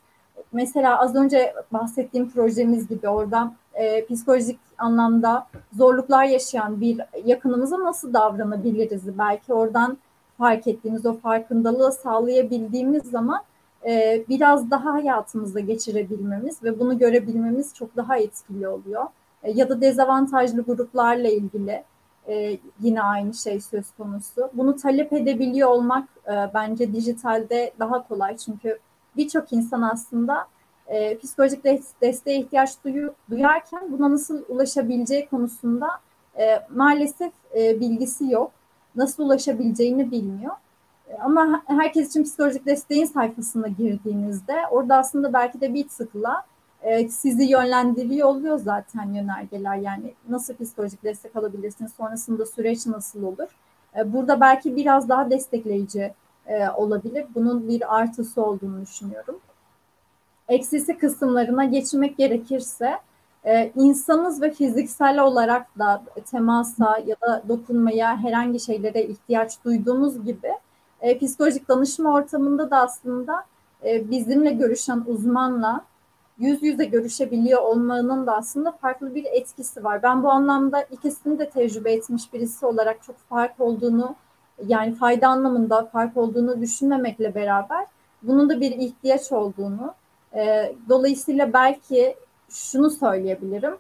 mesela az önce bahsettiğim projemiz gibi orada e, psikolojik anlamda zorluklar yaşayan bir yakınımıza nasıl davranabiliriz? Belki oradan fark ettiğimiz o farkındalığı sağlayabildiğimiz zaman e, biraz daha hayatımızda geçirebilmemiz ve bunu görebilmemiz çok daha etkili oluyor. E, ya da dezavantajlı gruplarla ilgili e, yine aynı şey söz konusu. Bunu talep edebiliyor olmak e, bence dijitalde daha kolay çünkü birçok insan aslında e, psikolojik desteğe ihtiyaç duyu, duyarken buna nasıl ulaşabileceği konusunda e, maalesef e, bilgisi yok. Nasıl ulaşabileceğini bilmiyor. E, ama herkes için psikolojik desteğin sayfasına girdiğinizde orada aslında belki de bir tıkla e, sizi yönlendiriyor oluyor zaten yönergeler. Yani nasıl psikolojik destek alabilirsiniz, sonrasında süreç nasıl olur? E, burada belki biraz daha destekleyici e, olabilir. Bunun bir artısı olduğunu düşünüyorum. Eksisi kısımlarına geçmek gerekirse e, insanız ve fiziksel olarak da temasa ya da dokunmaya herhangi şeylere ihtiyaç duyduğumuz gibi e, psikolojik danışma ortamında da aslında e, bizimle görüşen uzmanla yüz yüze görüşebiliyor olmanın da aslında farklı bir etkisi var. Ben bu anlamda ikisini de tecrübe etmiş birisi olarak çok fark olduğunu yani fayda anlamında fark olduğunu düşünmemekle beraber bunun da bir ihtiyaç olduğunu e, dolayısıyla belki şunu söyleyebilirim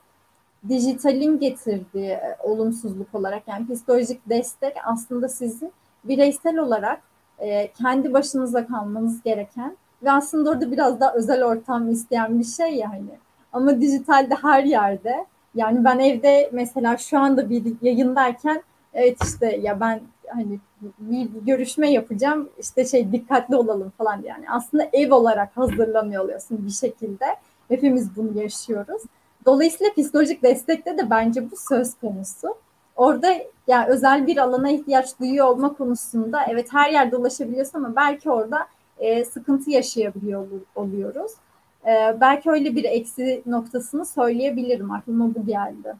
dijitalin getirdiği e, olumsuzluk olarak yani psikolojik destek aslında sizin bireysel olarak e, kendi başınıza kalmanız gereken ve aslında orada biraz daha özel ortam isteyen bir şey yani. Ama dijitalde her yerde yani ben evde mesela şu anda bir yayındayken evet işte ya ben hani bir görüşme yapacağım işte şey dikkatli olalım falan yani aslında ev olarak hazırlanıyor oluyorsun bir şekilde hepimiz bunu yaşıyoruz. Dolayısıyla psikolojik destekte de bence bu söz konusu. Orada yani özel bir alana ihtiyaç duyuyor olma konusunda evet her yerde ulaşabiliyorsun ama belki orada e, sıkıntı yaşayabiliyor oluyoruz. E, belki öyle bir eksi noktasını söyleyebilirim. Aklıma bu geldi.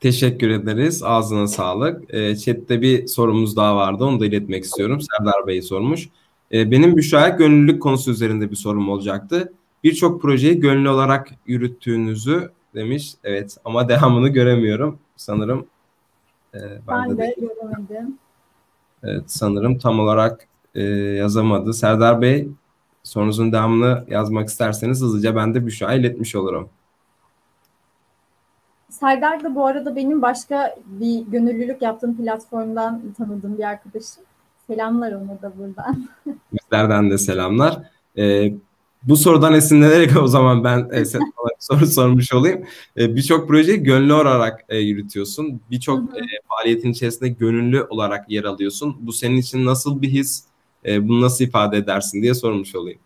Teşekkür ederiz. Ağzına sağlık. E, chat'te bir sorumuz daha vardı. Onu da iletmek istiyorum. Serdar Bey sormuş. E, benim Büşra'ya gönüllülük konusu üzerinde bir sorum olacaktı. Birçok projeyi gönüllü olarak yürüttüğünüzü demiş. Evet ama (laughs) devamını göremiyorum. Sanırım e, ben, ben de, de göremedim. Evet sanırım tam olarak e, yazamadı. Serdar Bey sorunuzun devamını yazmak isterseniz hızlıca ben de Büşra iletmiş olurum. Serdar da bu arada benim başka bir gönüllülük yaptığım platformdan tanıdığım bir arkadaşım. Selamlar ona da buradan. (laughs) Bizlerden de selamlar. Ee, bu sorudan esinlenerek (laughs) o zaman ben e, (laughs) soru sormuş olayım. E, Birçok projeyi gönüllü olarak e, yürütüyorsun. Birçok e, faaliyetin içerisinde gönüllü olarak yer alıyorsun. Bu senin için nasıl bir his? E, bunu nasıl ifade edersin diye sormuş olayım.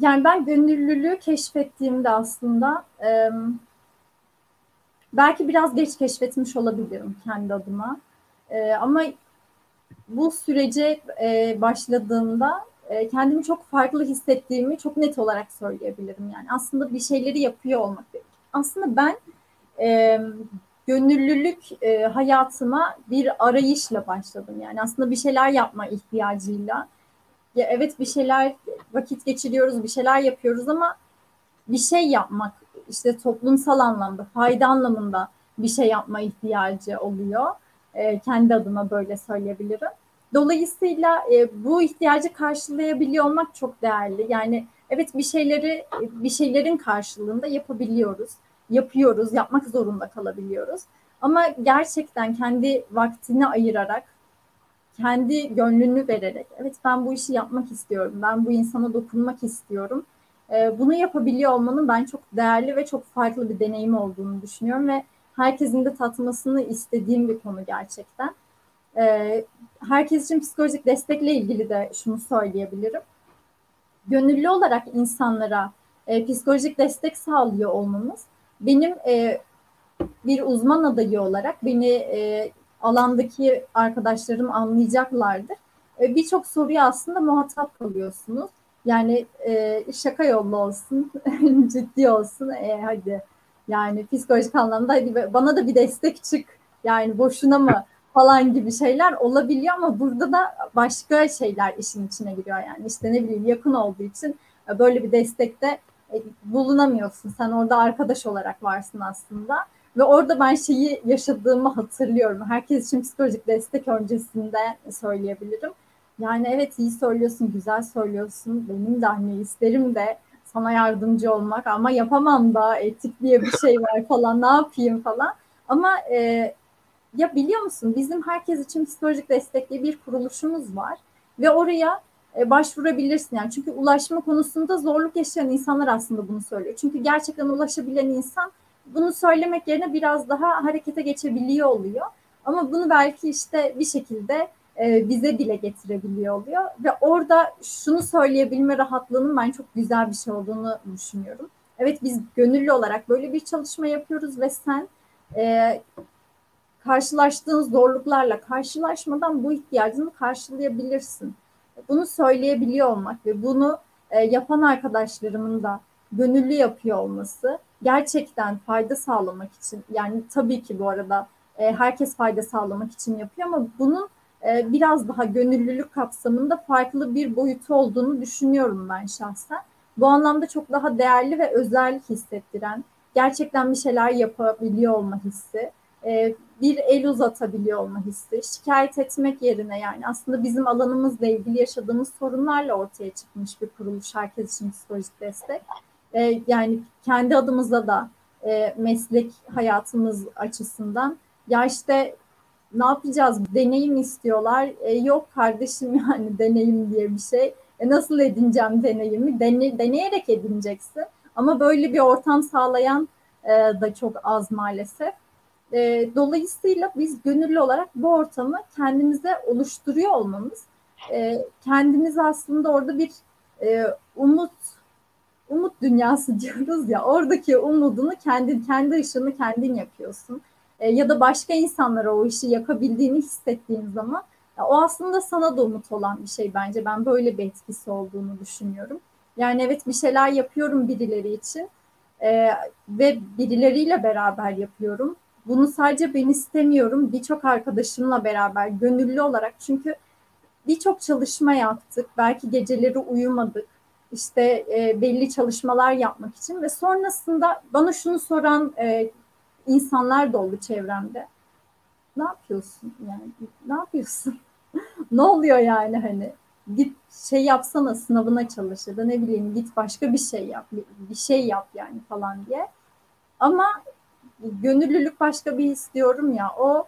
Yani ben gönüllülüğü keşfettiğimde aslında e, belki biraz geç keşfetmiş olabilirim kendi adıma. E, ama bu sürece e, başladığımda e, kendimi çok farklı hissettiğimi çok net olarak söyleyebilirim. Yani aslında bir şeyleri yapıyor olmak. Aslında ben e, gönüllülük e, hayatıma bir arayışla başladım. Yani aslında bir şeyler yapma ihtiyacıyla. Ya evet bir şeyler vakit geçiriyoruz, bir şeyler yapıyoruz ama bir şey yapmak işte toplumsal anlamda, fayda anlamında bir şey yapma ihtiyacı oluyor. E, kendi adıma böyle söyleyebilirim. Dolayısıyla e, bu ihtiyacı karşılayabiliyor olmak çok değerli. Yani evet bir şeyleri bir şeylerin karşılığında yapabiliyoruz yapıyoruz, yapmak zorunda kalabiliyoruz. Ama gerçekten kendi vaktini ayırarak kendi gönlünü vererek evet ben bu işi yapmak istiyorum, ben bu insana dokunmak istiyorum. E, bunu yapabiliyor olmanın ben çok değerli ve çok farklı bir deneyim olduğunu düşünüyorum ve herkesin de tatmasını istediğim bir konu gerçekten. E, herkes için psikolojik destekle ilgili de şunu söyleyebilirim. Gönüllü olarak insanlara e, psikolojik destek sağlıyor olmamız benim e, bir uzman adayı olarak beni e, alandaki arkadaşlarım anlayacaklardır. E, Birçok soruya aslında muhatap kalıyorsunuz. Yani e, şaka yollu olsun, (laughs) ciddi olsun, e, hadi yani psikolojik anlamda hadi bana da bir destek çık. Yani boşuna mı (laughs) falan gibi şeyler olabiliyor ama burada da başka şeyler işin içine giriyor yani işte ne bileyim yakın olduğu için böyle bir destekte e, bulunamıyorsun. Sen orada arkadaş olarak varsın aslında. Ve orada ben şeyi yaşadığımı hatırlıyorum. Herkes için psikolojik destek öncesinde söyleyebilirim. Yani evet iyi söylüyorsun, güzel söylüyorsun. Benim de hani isterim de sana yardımcı olmak ama yapamam da etik diye bir şey var (laughs) falan ne yapayım falan. Ama e, ya biliyor musun bizim herkes için psikolojik destekli bir kuruluşumuz var ve oraya e, başvurabilirsin yani çünkü ulaşma konusunda zorluk yaşayan insanlar aslında bunu söylüyor. Çünkü gerçekten ulaşabilen insan bunu söylemek yerine biraz daha harekete geçebiliyor oluyor. Ama bunu belki işte bir şekilde e, bize dile getirebiliyor oluyor. Ve orada şunu söyleyebilme rahatlığının ben çok güzel bir şey olduğunu düşünüyorum. Evet biz gönüllü olarak böyle bir çalışma yapıyoruz ve sen e, karşılaştığın zorluklarla karşılaşmadan bu ihtiyacını karşılayabilirsin. Bunu söyleyebiliyor olmak ve bunu e, yapan arkadaşlarımın da gönüllü yapıyor olması gerçekten fayda sağlamak için yani tabii ki bu arada e, herkes fayda sağlamak için yapıyor ama bunun e, biraz daha gönüllülük kapsamında farklı bir boyutu olduğunu düşünüyorum ben şahsen. Bu anlamda çok daha değerli ve özel hissettiren, gerçekten bir şeyler yapabiliyor olma hissi, e, bir el uzatabiliyor olma hissi, şikayet etmek yerine yani aslında bizim alanımızla ilgili yaşadığımız sorunlarla ortaya çıkmış bir kuruluş herkes için psikolojik destek. E, yani kendi adımıza da e, meslek hayatımız açısından ya işte ne yapacağız deneyim istiyorlar. E, yok kardeşim (laughs) yani deneyim diye bir şey. E, nasıl edineceğim deneyimi? Dene, deneyerek edineceksin. Ama böyle bir ortam sağlayan e, da çok az maalesef. E, dolayısıyla biz gönüllü olarak bu ortamı kendimize oluşturuyor olmamız, e, kendimiz aslında orada bir e, umut umut dünyası (laughs) diyoruz ya oradaki umudunu kendi kendi ışığını kendin yapıyorsun. E, ya da başka insanlara o işi yakabildiğini hissettiğin zaman ya, o aslında sana da umut olan bir şey bence. Ben böyle bir etkisi olduğunu düşünüyorum. Yani evet bir şeyler yapıyorum birileri için e, ve birileriyle beraber yapıyorum. Bunu sadece ben istemiyorum. Birçok arkadaşımla beraber gönüllü olarak çünkü birçok çalışma yaptık. Belki geceleri uyumadık işte e, belli çalışmalar yapmak için ve sonrasında bana şunu soran e, insanlar da oldu çevremde. Ne yapıyorsun yani? Ne yapıyorsun? (laughs) ne oluyor yani hani? Git şey yapsana sınavına çalış ya da ne bileyim git başka bir şey yap. Bir şey yap yani falan diye. Ama gönüllülük başka bir istiyorum ya. O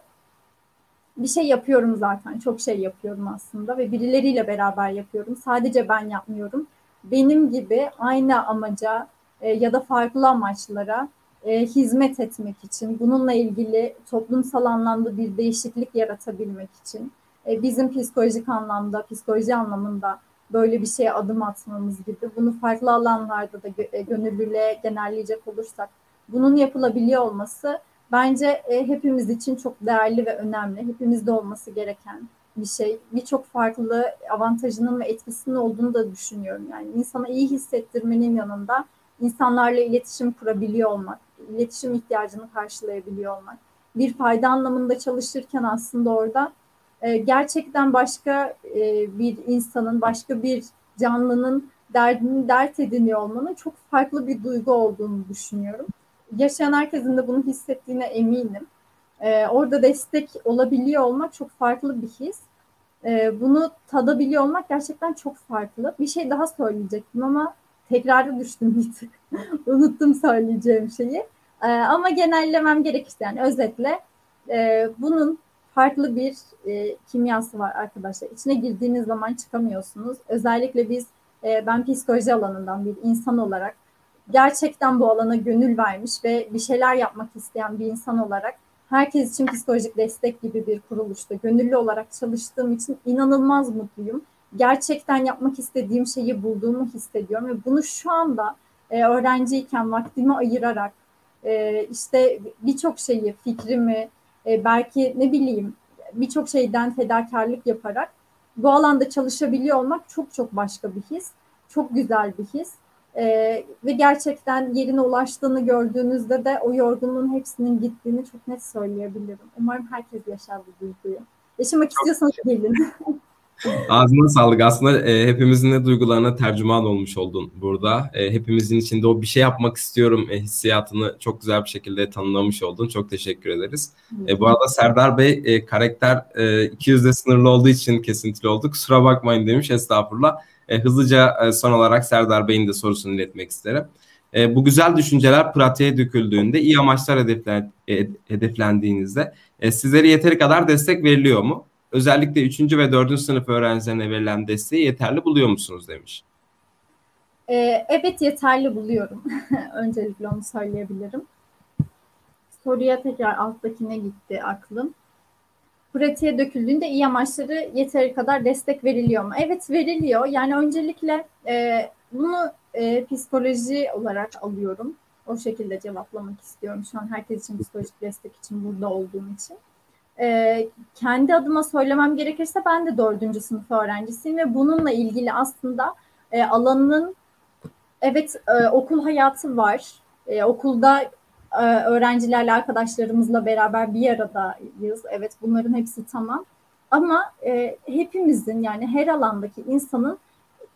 bir şey yapıyorum zaten. Çok şey yapıyorum aslında ve birileriyle beraber yapıyorum. Sadece ben yapmıyorum benim gibi aynı amaca e, ya da farklı amaçlara e, hizmet etmek için, bununla ilgili toplumsal anlamda bir değişiklik yaratabilmek için, e, bizim psikolojik anlamda, psikoloji anlamında böyle bir şeye adım atmamız gibi, bunu farklı alanlarda da e, gönüllülüğe genelleyecek olursak, bunun yapılabiliyor olması bence e, hepimiz için çok değerli ve önemli, hepimizde olması gereken bir şey. Birçok farklı avantajının ve etkisinin olduğunu da düşünüyorum. Yani insana iyi hissettirmenin yanında insanlarla iletişim kurabiliyor olmak, iletişim ihtiyacını karşılayabiliyor olmak. Bir fayda anlamında çalışırken aslında orada e, gerçekten başka e, bir insanın, başka bir canlının derdini dert ediniyor olmanın çok farklı bir duygu olduğunu düşünüyorum. Yaşayan herkesin de bunu hissettiğine eminim. E, orada destek olabiliyor olmak çok farklı bir his. E, bunu tadabiliyor olmak gerçekten çok farklı. Bir şey daha söyleyecektim ama tekrarı düştüm (laughs) bir tık. Unuttum söyleyeceğim şeyi. E, ama genellemem gerekirse yani özetle e, bunun farklı bir e, kimyası var arkadaşlar. İçine girdiğiniz zaman çıkamıyorsunuz. Özellikle biz, e, ben psikoloji alanından bir insan olarak gerçekten bu alana gönül vermiş ve bir şeyler yapmak isteyen bir insan olarak herkes için psikolojik destek gibi bir kuruluşta gönüllü olarak çalıştığım için inanılmaz mutluyum. Gerçekten yapmak istediğim şeyi bulduğumu hissediyorum ve bunu şu anda e, öğrenciyken vaktimi ayırarak e, işte birçok şeyi, fikrimi, e, belki ne bileyim birçok şeyden fedakarlık yaparak bu alanda çalışabiliyor olmak çok çok başka bir his. Çok güzel bir his. Ee, ve gerçekten yerine ulaştığını gördüğünüzde de o yorgunluğun hepsinin gittiğini çok net söyleyebilirim. Umarım herkes yaşar bu duyguyu. Yaşamak istiyorsanız gelin. (laughs) Ağzına sağlık. Aslında e, hepimizin de duygularına tercüman olmuş oldun burada. E, hepimizin içinde o bir şey yapmak istiyorum e, hissiyatını çok güzel bir şekilde tanımlamış oldun. Çok teşekkür ederiz. E, bu arada Serdar Bey e, karakter e, 200'de sınırlı olduğu için kesintili olduk. Kusura bakmayın demiş estağfurullah. E, hızlıca e, son olarak Serdar Bey'in de sorusunu iletmek isterim. E, bu güzel düşünceler pratiğe döküldüğünde, iyi amaçlar hedeflen, hedeflendiğinizde e, sizlere yeteri kadar destek veriliyor mu? Özellikle 3. ve 4. sınıf öğrencilerine verilen desteği yeterli buluyor musunuz demiş. Evet yeterli buluyorum. (laughs) Öncelikle onu söyleyebilirim. Soruya tekrar alttakine gitti aklım pratiğe döküldüğünde iyi amaçları yeteri kadar destek veriliyor mu? Evet veriliyor. Yani öncelikle e, bunu e, psikoloji olarak alıyorum. O şekilde cevaplamak istiyorum. Şu an herkes için psikolojik destek için burada olduğum için. E, kendi adıma söylemem gerekirse ben de dördüncü sınıf öğrencisiyim ve bununla ilgili aslında e, alanının evet e, okul hayatı var. E, okulda öğrencilerle, arkadaşlarımızla beraber bir aradayız. Evet bunların hepsi tamam. Ama e, hepimizin yani her alandaki insanın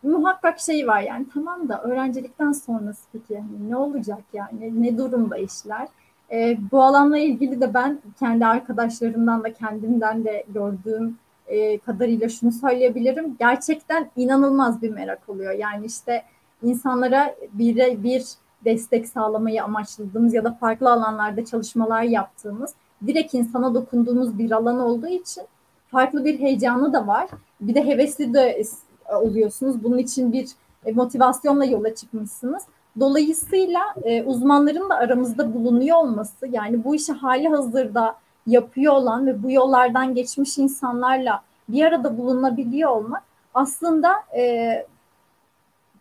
muhakkak şeyi var yani tamam da öğrencilikten sonrası peki yani ne olacak yani ne durumda işler? E, bu alanla ilgili de ben kendi arkadaşlarımdan da kendimden de gördüğüm e, kadarıyla şunu söyleyebilirim. Gerçekten inanılmaz bir merak oluyor. Yani işte insanlara bir, bir destek sağlamayı amaçladığımız ya da farklı alanlarda çalışmalar yaptığımız, direkt insana dokunduğumuz bir alan olduğu için farklı bir heyecanı da var. Bir de hevesli de oluyorsunuz. Bunun için bir e, motivasyonla yola çıkmışsınız. Dolayısıyla e, uzmanların da aramızda bulunuyor olması, yani bu işi hali hazırda yapıyor olan ve bu yollardan geçmiş insanlarla bir arada bulunabiliyor olmak aslında e,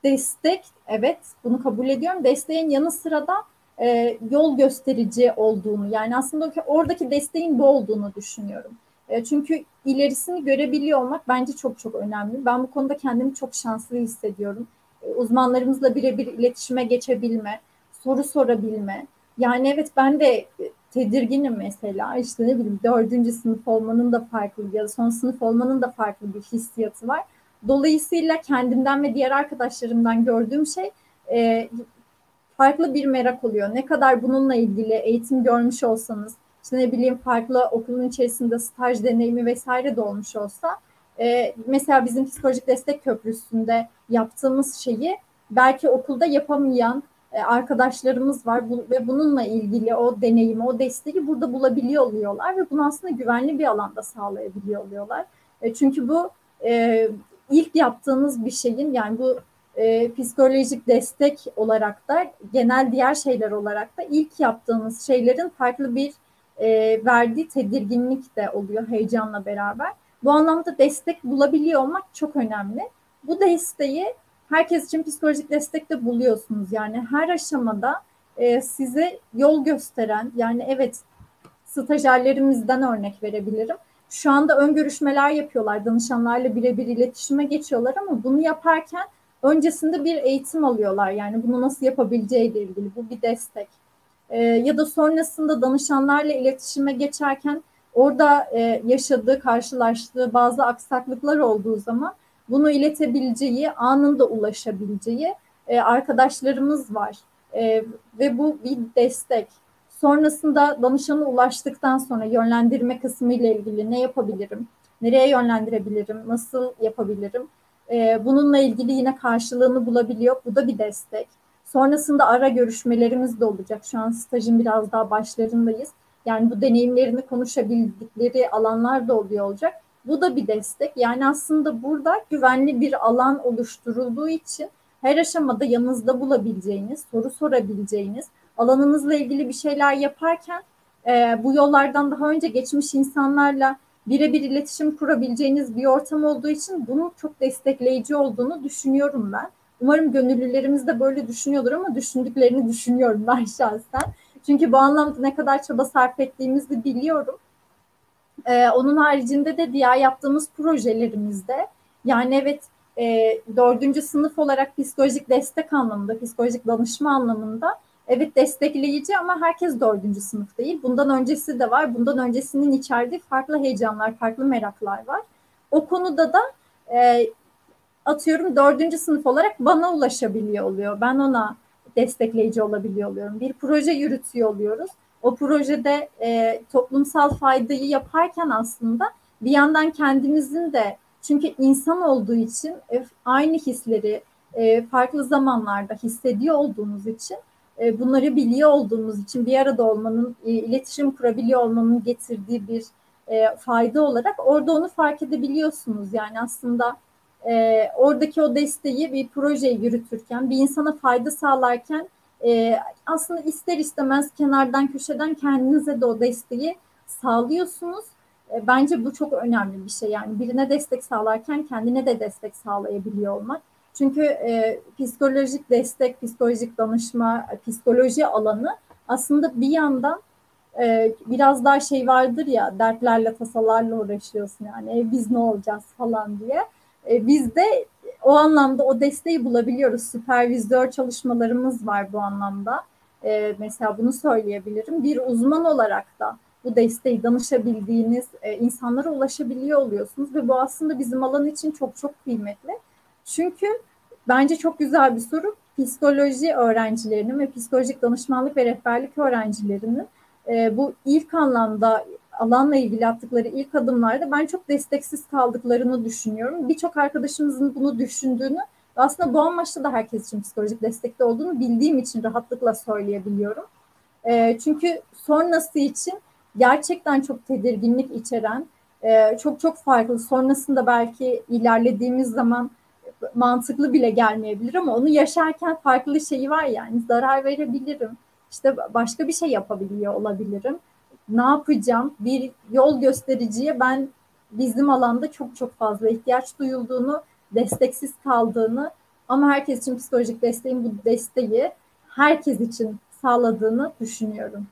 destek evet bunu kabul ediyorum. Desteğin yanı sıra da e, yol gösterici olduğunu yani aslında oradaki desteğin bu olduğunu düşünüyorum. E, çünkü ilerisini görebiliyor olmak bence çok çok önemli. Ben bu konuda kendimi çok şanslı hissediyorum. E, uzmanlarımızla birebir iletişime geçebilme, soru sorabilme. Yani evet ben de tedirginim mesela işte ne bileyim dördüncü sınıf olmanın da farklı ya son sınıf olmanın da farklı bir hissiyatı var. Dolayısıyla kendimden ve diğer arkadaşlarımdan gördüğüm şey e, farklı bir merak oluyor. Ne kadar bununla ilgili eğitim görmüş olsanız, işte ne bileyim farklı okulun içerisinde staj deneyimi vesaire de olmuş olsa, e, mesela bizim psikolojik destek köprüsünde yaptığımız şeyi belki okulda yapamayan e, arkadaşlarımız var bu, ve bununla ilgili o deneyimi, o desteği burada bulabiliyor oluyorlar ve bunu aslında güvenli bir alanda sağlayabiliyor oluyorlar. E, çünkü bu e, ilk yaptığınız bir şeyin yani bu e, psikolojik destek olarak da genel diğer şeyler olarak da ilk yaptığınız şeylerin farklı bir e, verdiği tedirginlik de oluyor heyecanla beraber. Bu anlamda destek bulabiliyor olmak çok önemli. Bu desteği herkes için psikolojik destek de buluyorsunuz. Yani her aşamada e, size yol gösteren yani evet stajyerlerimizden örnek verebilirim şu anda ön görüşmeler yapıyorlar. Danışanlarla birebir iletişime geçiyorlar ama bunu yaparken öncesinde bir eğitim alıyorlar. Yani bunu nasıl yapabileceğiyle ilgili. Bu bir destek. Ee, ya da sonrasında danışanlarla iletişime geçerken orada e, yaşadığı, karşılaştığı bazı aksaklıklar olduğu zaman bunu iletebileceği, anında ulaşabileceği e, arkadaşlarımız var. E, ve bu bir destek. Sonrasında danışana ulaştıktan sonra yönlendirme kısmı ile ilgili ne yapabilirim? Nereye yönlendirebilirim? Nasıl yapabilirim? Ee, bununla ilgili yine karşılığını bulabiliyor. Bu da bir destek. Sonrasında ara görüşmelerimiz de olacak. Şu an stajın biraz daha başlarındayız. Yani bu deneyimlerini konuşabildikleri alanlar da oluyor olacak. Bu da bir destek. Yani aslında burada güvenli bir alan oluşturulduğu için her aşamada yanınızda bulabileceğiniz, soru sorabileceğiniz, alanınızla ilgili bir şeyler yaparken e, bu yollardan daha önce geçmiş insanlarla birebir iletişim kurabileceğiniz bir ortam olduğu için bunun çok destekleyici olduğunu düşünüyorum ben. Umarım gönüllülerimiz de böyle düşünüyordur ama düşündüklerini düşünüyorum (laughs) ben şahsen. Çünkü bu anlamda ne kadar çaba sarf ettiğimizi biliyorum. Ee, onun haricinde de diğer yaptığımız projelerimizde yani evet e, dördüncü sınıf olarak psikolojik destek anlamında, psikolojik danışma anlamında evet destekleyici ama herkes dördüncü sınıf değil. Bundan öncesi de var. Bundan öncesinin içerdiği farklı heyecanlar, farklı meraklar var. O konuda da e, atıyorum dördüncü sınıf olarak bana ulaşabiliyor oluyor. Ben ona destekleyici olabiliyor oluyorum. Bir proje yürütüyor oluyoruz. O projede e, toplumsal faydayı yaparken aslında bir yandan kendimizin de çünkü insan olduğu için e, aynı hisleri e, farklı zamanlarda hissediyor olduğumuz için e, bunları biliyor olduğumuz için bir arada olmanın, e, iletişim kurabiliyor olmanın getirdiği bir e, fayda olarak orada onu fark edebiliyorsunuz. Yani aslında oradaki o desteği bir projeyi yürütürken, bir insana fayda sağlarken aslında ister istemez kenardan köşeden kendinize de o desteği sağlıyorsunuz. Bence bu çok önemli bir şey. Yani birine destek sağlarken kendine de destek sağlayabiliyor olmak. Çünkü e, psikolojik destek, psikolojik danışma, psikoloji alanı aslında bir yandan e, biraz daha şey vardır ya dertlerle tasalarla uğraşıyorsun yani e, biz ne olacağız falan diye. E, biz de o anlamda o desteği bulabiliyoruz. Süpervizör çalışmalarımız var bu anlamda. E, mesela bunu söyleyebilirim. Bir uzman olarak da bu desteği danışabildiğiniz e, insanlara ulaşabiliyor oluyorsunuz ve bu aslında bizim alan için çok çok kıymetli. Çünkü bence çok güzel bir soru. Psikoloji öğrencilerinin ve psikolojik danışmanlık ve rehberlik öğrencilerinin e, bu ilk anlamda alanla ilgili attıkları ilk adımlarda ben çok desteksiz kaldıklarını düşünüyorum. Birçok arkadaşımızın bunu düşündüğünü aslında bu amaçla da herkes için psikolojik destekte olduğunu bildiğim için rahatlıkla söyleyebiliyorum. E, çünkü sonrası için gerçekten çok tedirginlik içeren, e, çok çok farklı. Sonrasında belki ilerlediğimiz zaman mantıklı bile gelmeyebilir ama onu yaşarken farklı şeyi var yani zarar verebilirim. İşte başka bir şey yapabiliyor olabilirim. Ne yapacağım? Bir yol göstericiye ben bizim alanda çok çok fazla ihtiyaç duyulduğunu, desteksiz kaldığını ama herkes için psikolojik desteğin bu desteği herkes için sağladığını düşünüyorum.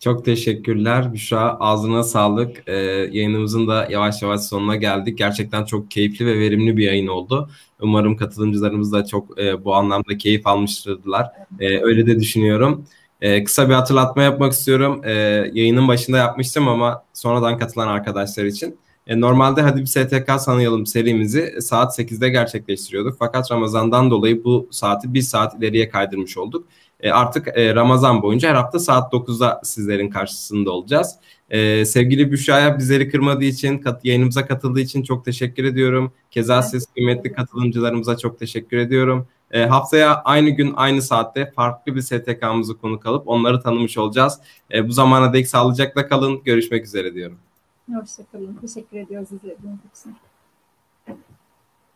Çok teşekkürler Büşra. Ağzına sağlık. Ee, yayınımızın da yavaş yavaş sonuna geldik. Gerçekten çok keyifli ve verimli bir yayın oldu. Umarım katılımcılarımız da çok e, bu anlamda keyif almıştırlar. E, öyle de düşünüyorum. E, kısa bir hatırlatma yapmak istiyorum. E, yayının başında yapmıştım ama sonradan katılan arkadaşlar için. E, normalde Hadi Bir STK Sanıyalım serimizi saat 8'de gerçekleştiriyorduk. Fakat Ramazan'dan dolayı bu saati bir saat ileriye kaydırmış olduk. E, artık e, Ramazan boyunca her hafta saat 9'da sizlerin karşısında olacağız. E, sevgili Büşra'ya bizleri kırmadığı için, kat, yayınımıza katıldığı için çok teşekkür ediyorum. Keza siz kıymetli katılımcılarımıza çok teşekkür ediyorum. E, haftaya aynı gün aynı saatte farklı bir STK'mızı konuk alıp onları tanımış olacağız. E, bu zamana dek sağlıcakla kalın. Görüşmek üzere diyorum. Hoşçakalın. Teşekkür ediyoruz izlediğiniz için.